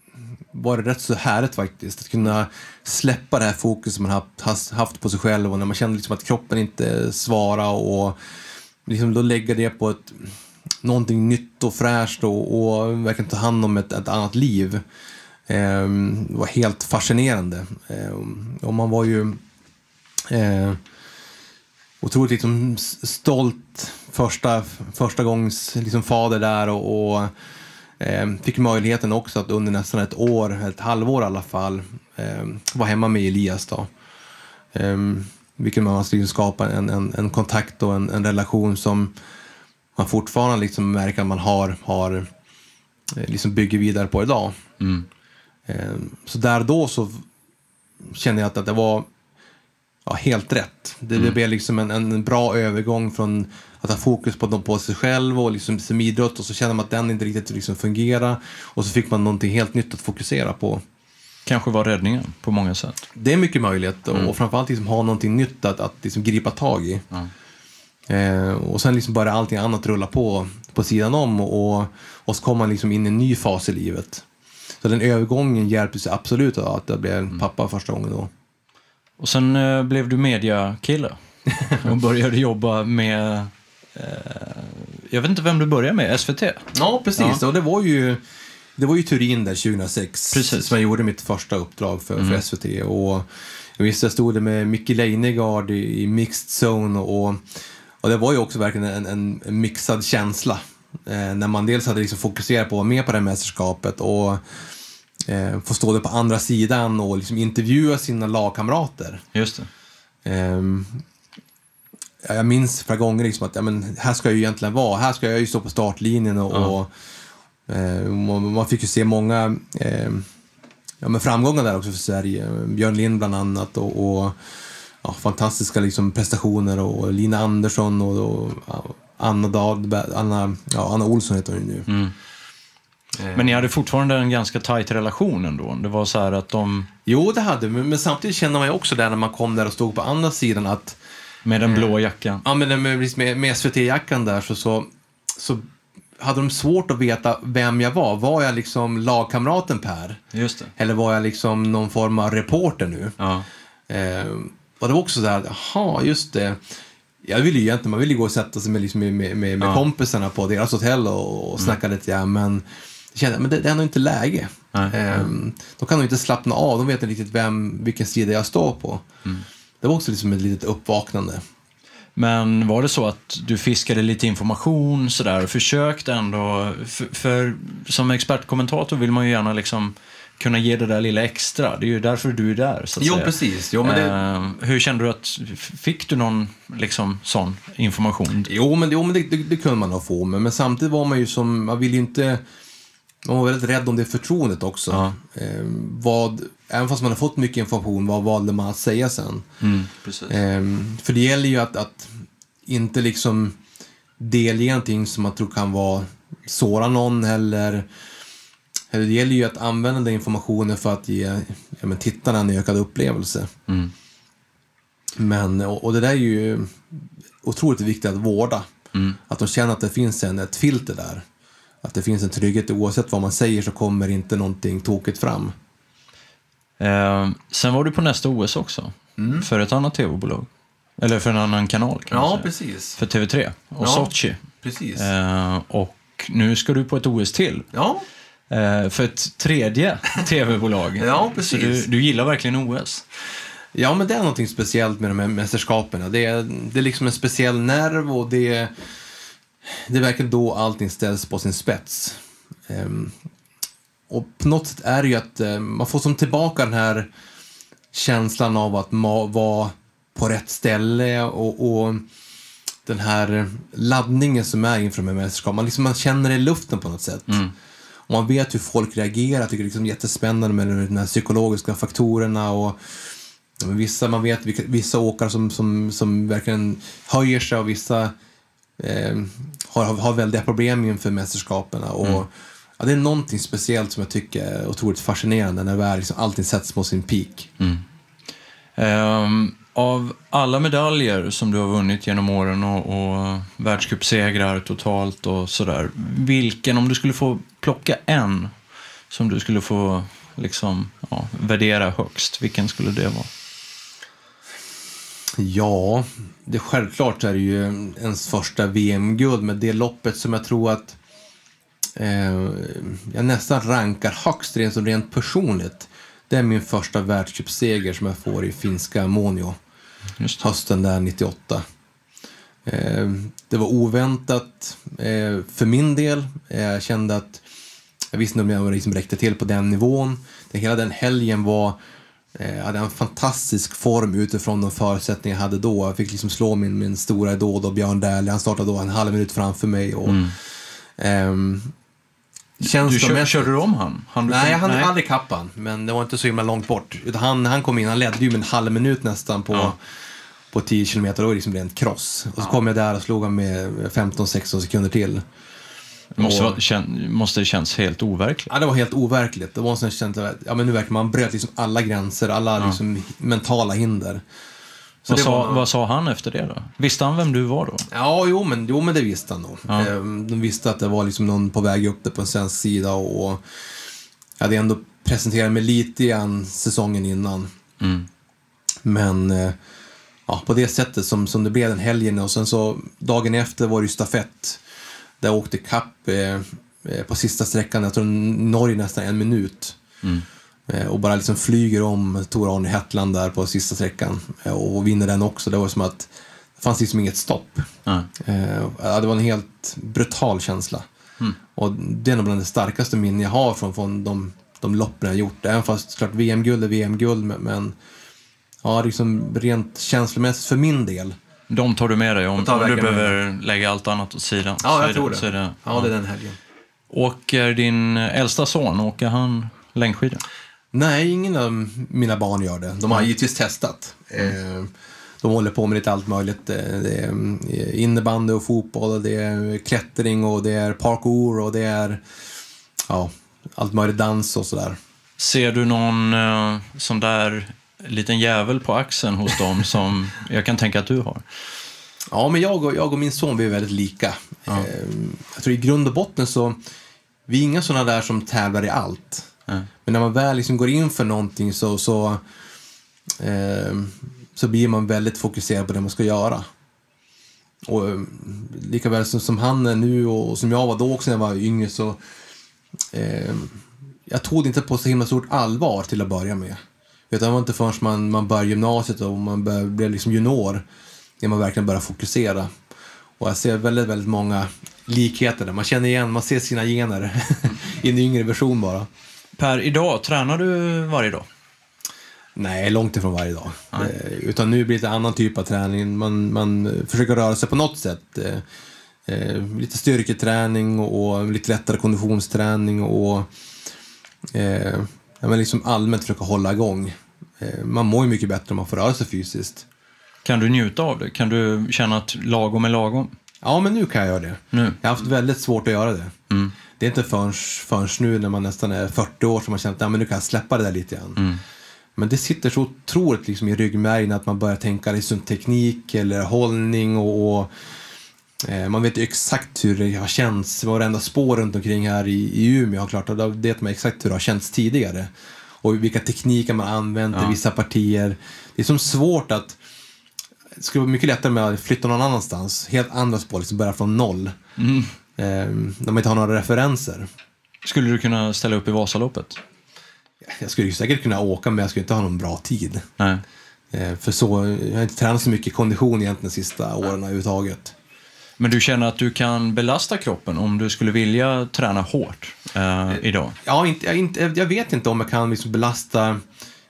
var det rätt så härligt faktiskt. Att kunna släppa det här fokuset man haft, haft på sig själv och när man kände liksom att kroppen inte svarade och liksom då lägga det på ett, någonting nytt och fräscht och, och verkligen ta hand om ett, ett annat liv. Ehm, det var helt fascinerande. Ehm, och man var ju eh, otroligt liksom stolt första, första gångs liksom fader där och, och ehm, fick möjligheten också att under nästan ett år, ett halvår i alla fall, vara hemma med Elias då. Vilket man måste liksom skapa en, en, en kontakt och en, en relation som man fortfarande liksom märker att man har, har eh, liksom bygger vidare på idag. Mm. Så där då så kände jag att, det var ja, helt rätt. Det, mm. det blev liksom en, en bra övergång från att ha fokus på, på sig själv och liksom som idrott och så känner man att den inte riktigt liksom fungerar och så fick man någonting helt nytt att fokusera på. Kanske var räddningen på många sätt. Det är mycket möjligt mm. och framförallt liksom ha någonting nytt att, att liksom gripa tag i. Mm. Eh, och sen liksom börjar allting annat rulla på på sidan om och, och så kommer man liksom in i en ny fas i livet. Så den övergången hjälpte sig absolut att jag blev mm. pappa första gången då. Och sen eh, blev du mediakille och började jobba med, eh, jag vet inte vem du började med, SVT? Ja, precis. Ja. Och det var ju, det var ju Turin där 2006 precis. som jag gjorde mitt första uppdrag för, mm. för SVT. Och jag visste, jag stod där med Micke Leijnegard i, i mixed zone och, och det var ju också verkligen en, en, en mixad känsla. Eh, när man dels hade liksom fokuserat på att vara med på det här mästerskapet och eh, få stå där på andra sidan och liksom intervjua sina lagkamrater. Just det. Eh, jag minns flera gånger liksom att ja, men här ska jag ju egentligen vara. Här ska jag ju stå på startlinjen och, ja. och eh, man fick ju se många eh, ja, men framgångar där också för Sverige. Björn Lind bland annat och, och ja, fantastiska liksom prestationer och Lina Andersson och, och Anna, Dahlberg, Anna, ja, Anna Olsson heter hon ju nu. Mm. Eh. Men ni hade fortfarande en ganska tajt relation ändå? Det var så här att de... Jo, det hade men, men samtidigt kände man ju också där när man kom där och stod på andra sidan att... Med den blå jackan? Ja, men med, med, med SVT-jackan där så, så, så hade de svårt att veta vem jag var. Var jag liksom lagkamraten Per? Just det. Eller var jag liksom någon form av reporter nu? Ja. Eh, och det var också så här, jaha, just det. Jag ville ju egentligen, man ville gå och sätta sig med, liksom, med, med, med ja. kompisarna på deras hotell och, och snacka mm. lite grann, men kände men det, det är nog inte läge. Mm. de kan nog inte slappna av, de vet inte riktigt vem, vilken sida jag står på. Mm. Det var också liksom ett litet uppvaknande. Men var det så att du fiskade lite information sådär och försökte ändå, för, för, som expertkommentator vill man ju gärna liksom kunna ge det där lilla extra. Det är ju därför du är där. Så att jo, säga. precis. Jo, men det... eh, hur kände du att, fick du någon liksom, sån information? Jo, men, jo, men det, det, det kunde man nog få. Men, men samtidigt var man ju som, man vill ju inte man var väldigt rädd om det förtroendet också. Ja. Eh, vad, även fast man har fått mycket information, vad valde man att säga sen? Mm, eh, för det gäller ju att, att inte liksom delge någonting som man tror kan vara såra någon eller, eller det gäller ju att använda den informationen för att ge ja, men, tittarna en ökad upplevelse. Mm. Men, och, och, det där är ju otroligt viktigt att vårda. Mm. Att de känner att det finns en, ett filter där. Att det finns en trygghet oavsett vad man säger så kommer inte någonting tokigt fram. Eh, sen var du på nästa OS också. Mm. För ett annat tv-bolag. Eller för en annan kanal kan Ja, precis. För TV3 och Ja, Sochi. Precis. Eh, och nu ska du på ett OS till. Ja, Eh, för ett tredje tv-bolag. Ja, Så precis. du, du gillar verkligen OS. ja, men det är någonting speciellt med de här mästerskapen. Det är, det är liksom en speciell nerv och det är, det verkligen då allting ställs på sin spets. Ehm, och på något sätt är det ju att eh, man får som tillbaka den här känslan av att vara på rätt ställe och, och den här laddningen som är inför de här mästerskapen. Man, liksom, man känner det i luften på något sätt. Och man vet hur folk reagerar. Jag tycker det är liksom jättespännande med de här psykologiska faktorerna. Och, vissa, man vet vissa åkare som, som, som verkligen höjer sig och vissa eh, har, har väldiga problem inför mästerskapen. Och, ja, det är någonting speciellt som jag tycker är otroligt fascinerande när väl liksom allting sätts på sin peak. Ehm, av alla medaljer som du har vunnit genom åren och, och världscupsegrar totalt och sådär. Vilken, om du skulle få plocka en som du skulle få liksom, ja, värdera högst, vilken skulle det vara? Ja, det självklart är det ju ens första VM-guld, men det loppet som jag tror att eh, jag nästan rankar högst rent, som rent personligt. Det är min första världscupseger som jag får i finska Monio. Hösten där 98. Eh, det var oväntat eh, för min del. Jag kände att jag visste inte om jag liksom räckte till på den nivån. Det, hela den helgen var eh, hade en fantastisk form utifrån de förutsättningar jag hade då. Jag fick liksom slå min, min stora idol då, Björn Dählie. Han startade då en halv minut framför mig. Och, ehm, Du kör, körde du om han? han Nej, han hade aldrig kappan, men det var inte så himla långt bort. Utan han, han kom in, han ledde ju med en halv minut nästan på, Ja. på 10 kilometer. Då var det liksom rent kross. Och så kom jag där och slog han med 15-16 sekunder till. Måste, Och- vara- kän, måste det känns helt overkligt. Ja, det var helt overkligt. Det var en sån känsla att ja, men nu verkar man bröt liksom alla gränser, alla liksom mentala hinder. Vad sa, vad sa han efter det då? Visste han vem du var då? Ja, jo men, jo, men det visste han nog. Ja. Ehm, De visste att det var liksom någon på väg upp det på en svensk sida och och jag hade ändå presenterat mig lite grann säsongen innan. Mm. Men eh, ja, på det sättet som, som det blev den helgen och sen så dagen efter var det ju stafett. Där jag åkte kapp eh, eh, på sista sträckan, jag tror Norge nästan en minut. Mm. Eh, och bara liksom flyger om Tor Arne Hetland där på sista sträckan eh, och vinner den också. Det var som att det fanns liksom inget stopp. Ja, det var en helt brutal känsla. Och det är nog bland det starkaste minnen jag har från, från de, de loppen jag gjort. Även fast klart VM-guld är VM-guld, men, men ja, liksom rent känslomässigt för min del. De tar du med dig om, Jag om du med behöver lägga allt annat åt sidan. Ja, jag är tror det. Det Ja, det är den helgen. Åker din äldsta son, åker han längdskidor? Nej, ingen av mina barn gör det. De har givetvis testat. Eh, De håller på med lite allt möjligt. Eh, Det är eh, innebandy och fotboll, och det är klättring och det är parkour och det är ja, allt möjligt dans och sådär. Ser du någon sån där liten jävel på axeln hos dem som jag kan tänka att du har? Ja, men jag och, jag och min son vi är väldigt lika. Eh, jag tror i grund och botten så, vi är inga sådana där som tävlar i allt. Nej. Men när man väl liksom går in för någonting så, så, eh, så blir man väldigt fokuserad på det man ska göra. Och eh, lika väl som, som han är nu och som jag var då också när jag var yngre så eh, jag tog det inte på så himla stort allvar till att börja med. Utan det var inte förrän man, man började gymnasiet och man bör, blev liksom junior när man verkligen började fokusera. Och jag ser väldigt, väldigt många likheter där. Man känner igen, man ser sina gener i en yngre version bara. Per, idag, tränar du varje dag? Nej, långt ifrån varje dag. Eh, utan nu blir det en annan typ av träning. Man, man försöker röra sig på något sätt. Eh, eh, lite styrketräning och lite lättare konditionsträning och eh, ja, men liksom allmänt försöka hålla igång. Eh, man mår ju mycket bättre om man får röra sig fysiskt. Kan du njuta av det? Kan du känna att lagom är lagom? Ja, men nu kan jag göra det. Nu? Jag har haft väldigt svårt att göra det. Det är inte förrän, förrän nu när man nästan är 40 år som man känner att ja, men nu kan jag släppa det där lite grann. Men det sitter så otroligt liksom i ryggmärgen att man börjar tänka liksom teknik eller hållning och, och eh, man vet ju exakt hur det har känts. Varenda spår runt omkring här i, i Umeå har klart, då vet man exakt hur det har känts tidigare. Och vilka tekniker man har använt i vissa partier. Det är som svårt att det skulle vara mycket lättare med att flytta någon annanstans. Helt andra spår, liksom börja från noll. Eh, när man inte har några referenser. Skulle du kunna ställa upp i Vasaloppet? Jag skulle säkert kunna åka, men jag skulle inte ha någon bra tid. Nej. Eh, för så, jag har inte tränat så mycket kondition egentligen de sista åren överhuvudtaget. Men du känner att du kan belasta kroppen om du skulle vilja träna hårt eh, idag? Ja, inte, jag, inte, jag vet inte om jag kan liksom belasta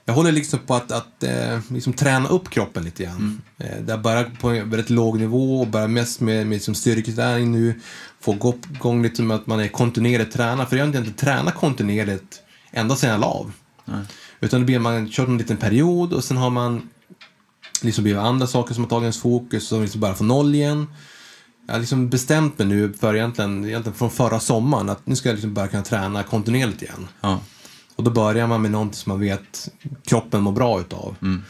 jag håller liksom på att, att eh, liksom träna upp kroppen lite grann. Mm. Eh, där bara på en väldigt låg nivå och bara mest med, med liksom styrketräning nu. Få gå igång lite med att man är kontinuerligt tränad. För jag har inte tränat kontinuerligt ända sedan jag la av. Nej. Utan det blir man kört en liten period och sen har man liksom blivit andra saker som har tagit ens fokus och liksom bara få noll igen. Jag har liksom bestämt mig nu för egentligen, egentligen från förra sommaren att nu ska jag liksom börja kunna träna kontinuerligt igen. Ja. Och då börjar man med någonting som man vet kroppen mår bra utav. Mm.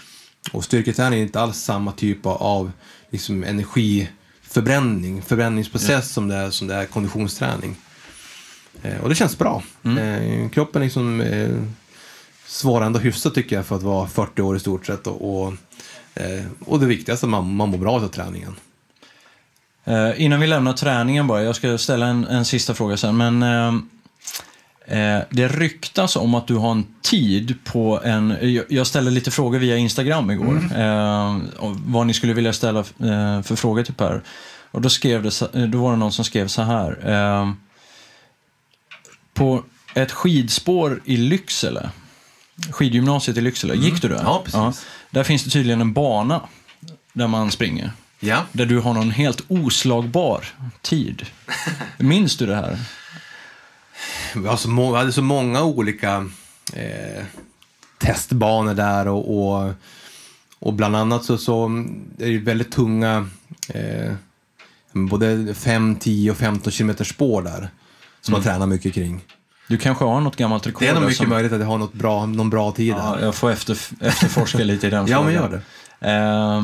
Och styrketräning är inte alls samma typ av liksom, energiförbränning, förbränningsprocess ja. som, det är, som det är konditionsträning. Eh, och det känns bra. Mm. Eh, kroppen liksom, eh, svarar ändå hyfsat tycker jag för att vara 40 år i stort sett. Och, och, eh, och det viktigaste, man, man mår bra av träningen. Eh, innan vi lämnar träningen bara, jag ska ställa en, en sista fråga sen. Men eh, Eh, det ryktas om att du har en tid på en... Jag ställde lite frågor via Instagram igår. Mm. Eh, vad ni skulle vilja ställa eh, för frågor till Per. Och då, skrev det, då var det någon som skrev så här. Eh, på ett skidspår i Lycksele, skidgymnasiet i Lycksele, mm. gick du där? Ja, precis. Ja, där finns det tydligen en bana där man springer. Ja. Där du har någon helt oslagbar tid. Minns du det här? vi, har så må, vi hade så många olika eh, testbanor där och, och, och, bland annat så, så är det väldigt tunga eh, både 5, 10 och 15 km spår där som mm. man tränar mycket kring. Du kanske har något gammalt rekord? Det är nog mycket som... möjligt att jag har något bra, någon bra tid. Ja, jag får efter, efterforska lite i den frågan. ja, men gör det. Eh,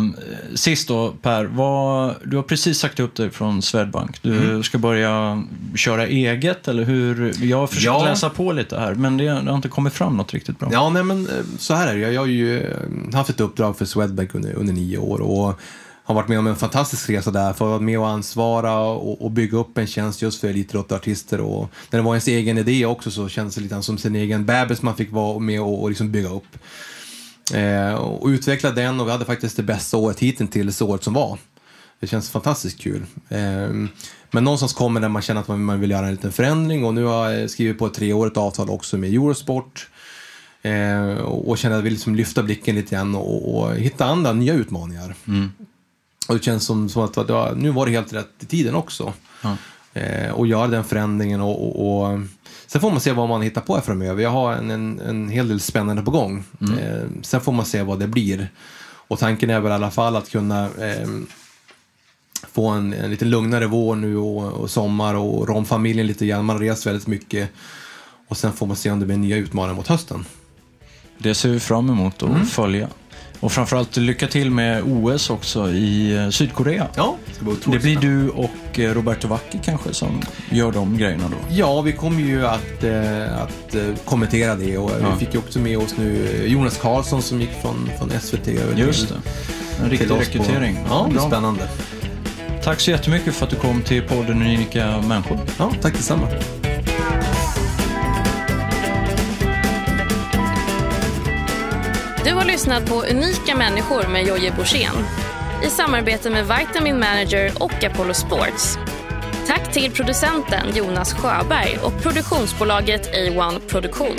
sist då, Per. Vad, du har precis sagt upp dig från Swedbank. Du mm. ska börja köra eget, eller hur? Jag har försökt ja. läsa på lite här, men det, det, har inte kommit fram något riktigt bra. Ja, nej, men eh, så här är det. Jag, har ju eh, haft ett uppdrag för Swedbank under, under nio år och har varit med om en fantastisk resa där, för att vara med och ansvara och, och bygga upp en tjänst just för elitidrottsartister. Och när det var ens egen idé också så kändes det lite som sin egen bebis man fick vara med och, och liksom bygga upp. Eh, och utveckla den och vi hade faktiskt det bästa året hittills året som var. Det känns fantastiskt kul. Eh, men någonstans kommer det man känner att man, vill göra en liten förändring och nu har jag skrivit på ett treårigt avtal också med Eurosport. Eh, och känner att jag vill liksom lyfta blicken lite grann och, och hitta andra nya utmaningar. Mm. Och det känns som, som att, att nu var det helt rätt i tiden också. Eh, och göra den förändringen och, och, och Sen får man se vad man hittar på här framöver. Jag har en, en, en hel del spännande på gång. Mm. Eh, sen får man se vad det blir. Och tanken är väl i alla fall att kunna eh, få en, en lite lugnare vår nu och, och sommar och rå om familjen lite grann. Man har rest väldigt mycket. Och sen får man se om det blir nya utmaningar mot hösten. Det ser vi fram emot att mm. följa. Och framförallt lycka till med OS också i eh, Sydkorea. Ja, det, det blir du och eh, Roberto Vacchi kanske som gör de grejerna då? Ja, vi kommer ju att, äh, att kommentera det och ja. vi fick ju också med oss nu Jonas Karlsson som gick från, från SVT över Just det, en riktig rekrytering. På, ja, det är spännande. Tack så jättemycket för att du kom till podden Unika människor. Ja, tack detsamma. Du har lyssnat på Unika människor med Jojje Borssén i samarbete med Vitamin Manager och Apollo Sports. Tack till producenten Jonas Sjöberg och produktionsbolaget A1 Produktion.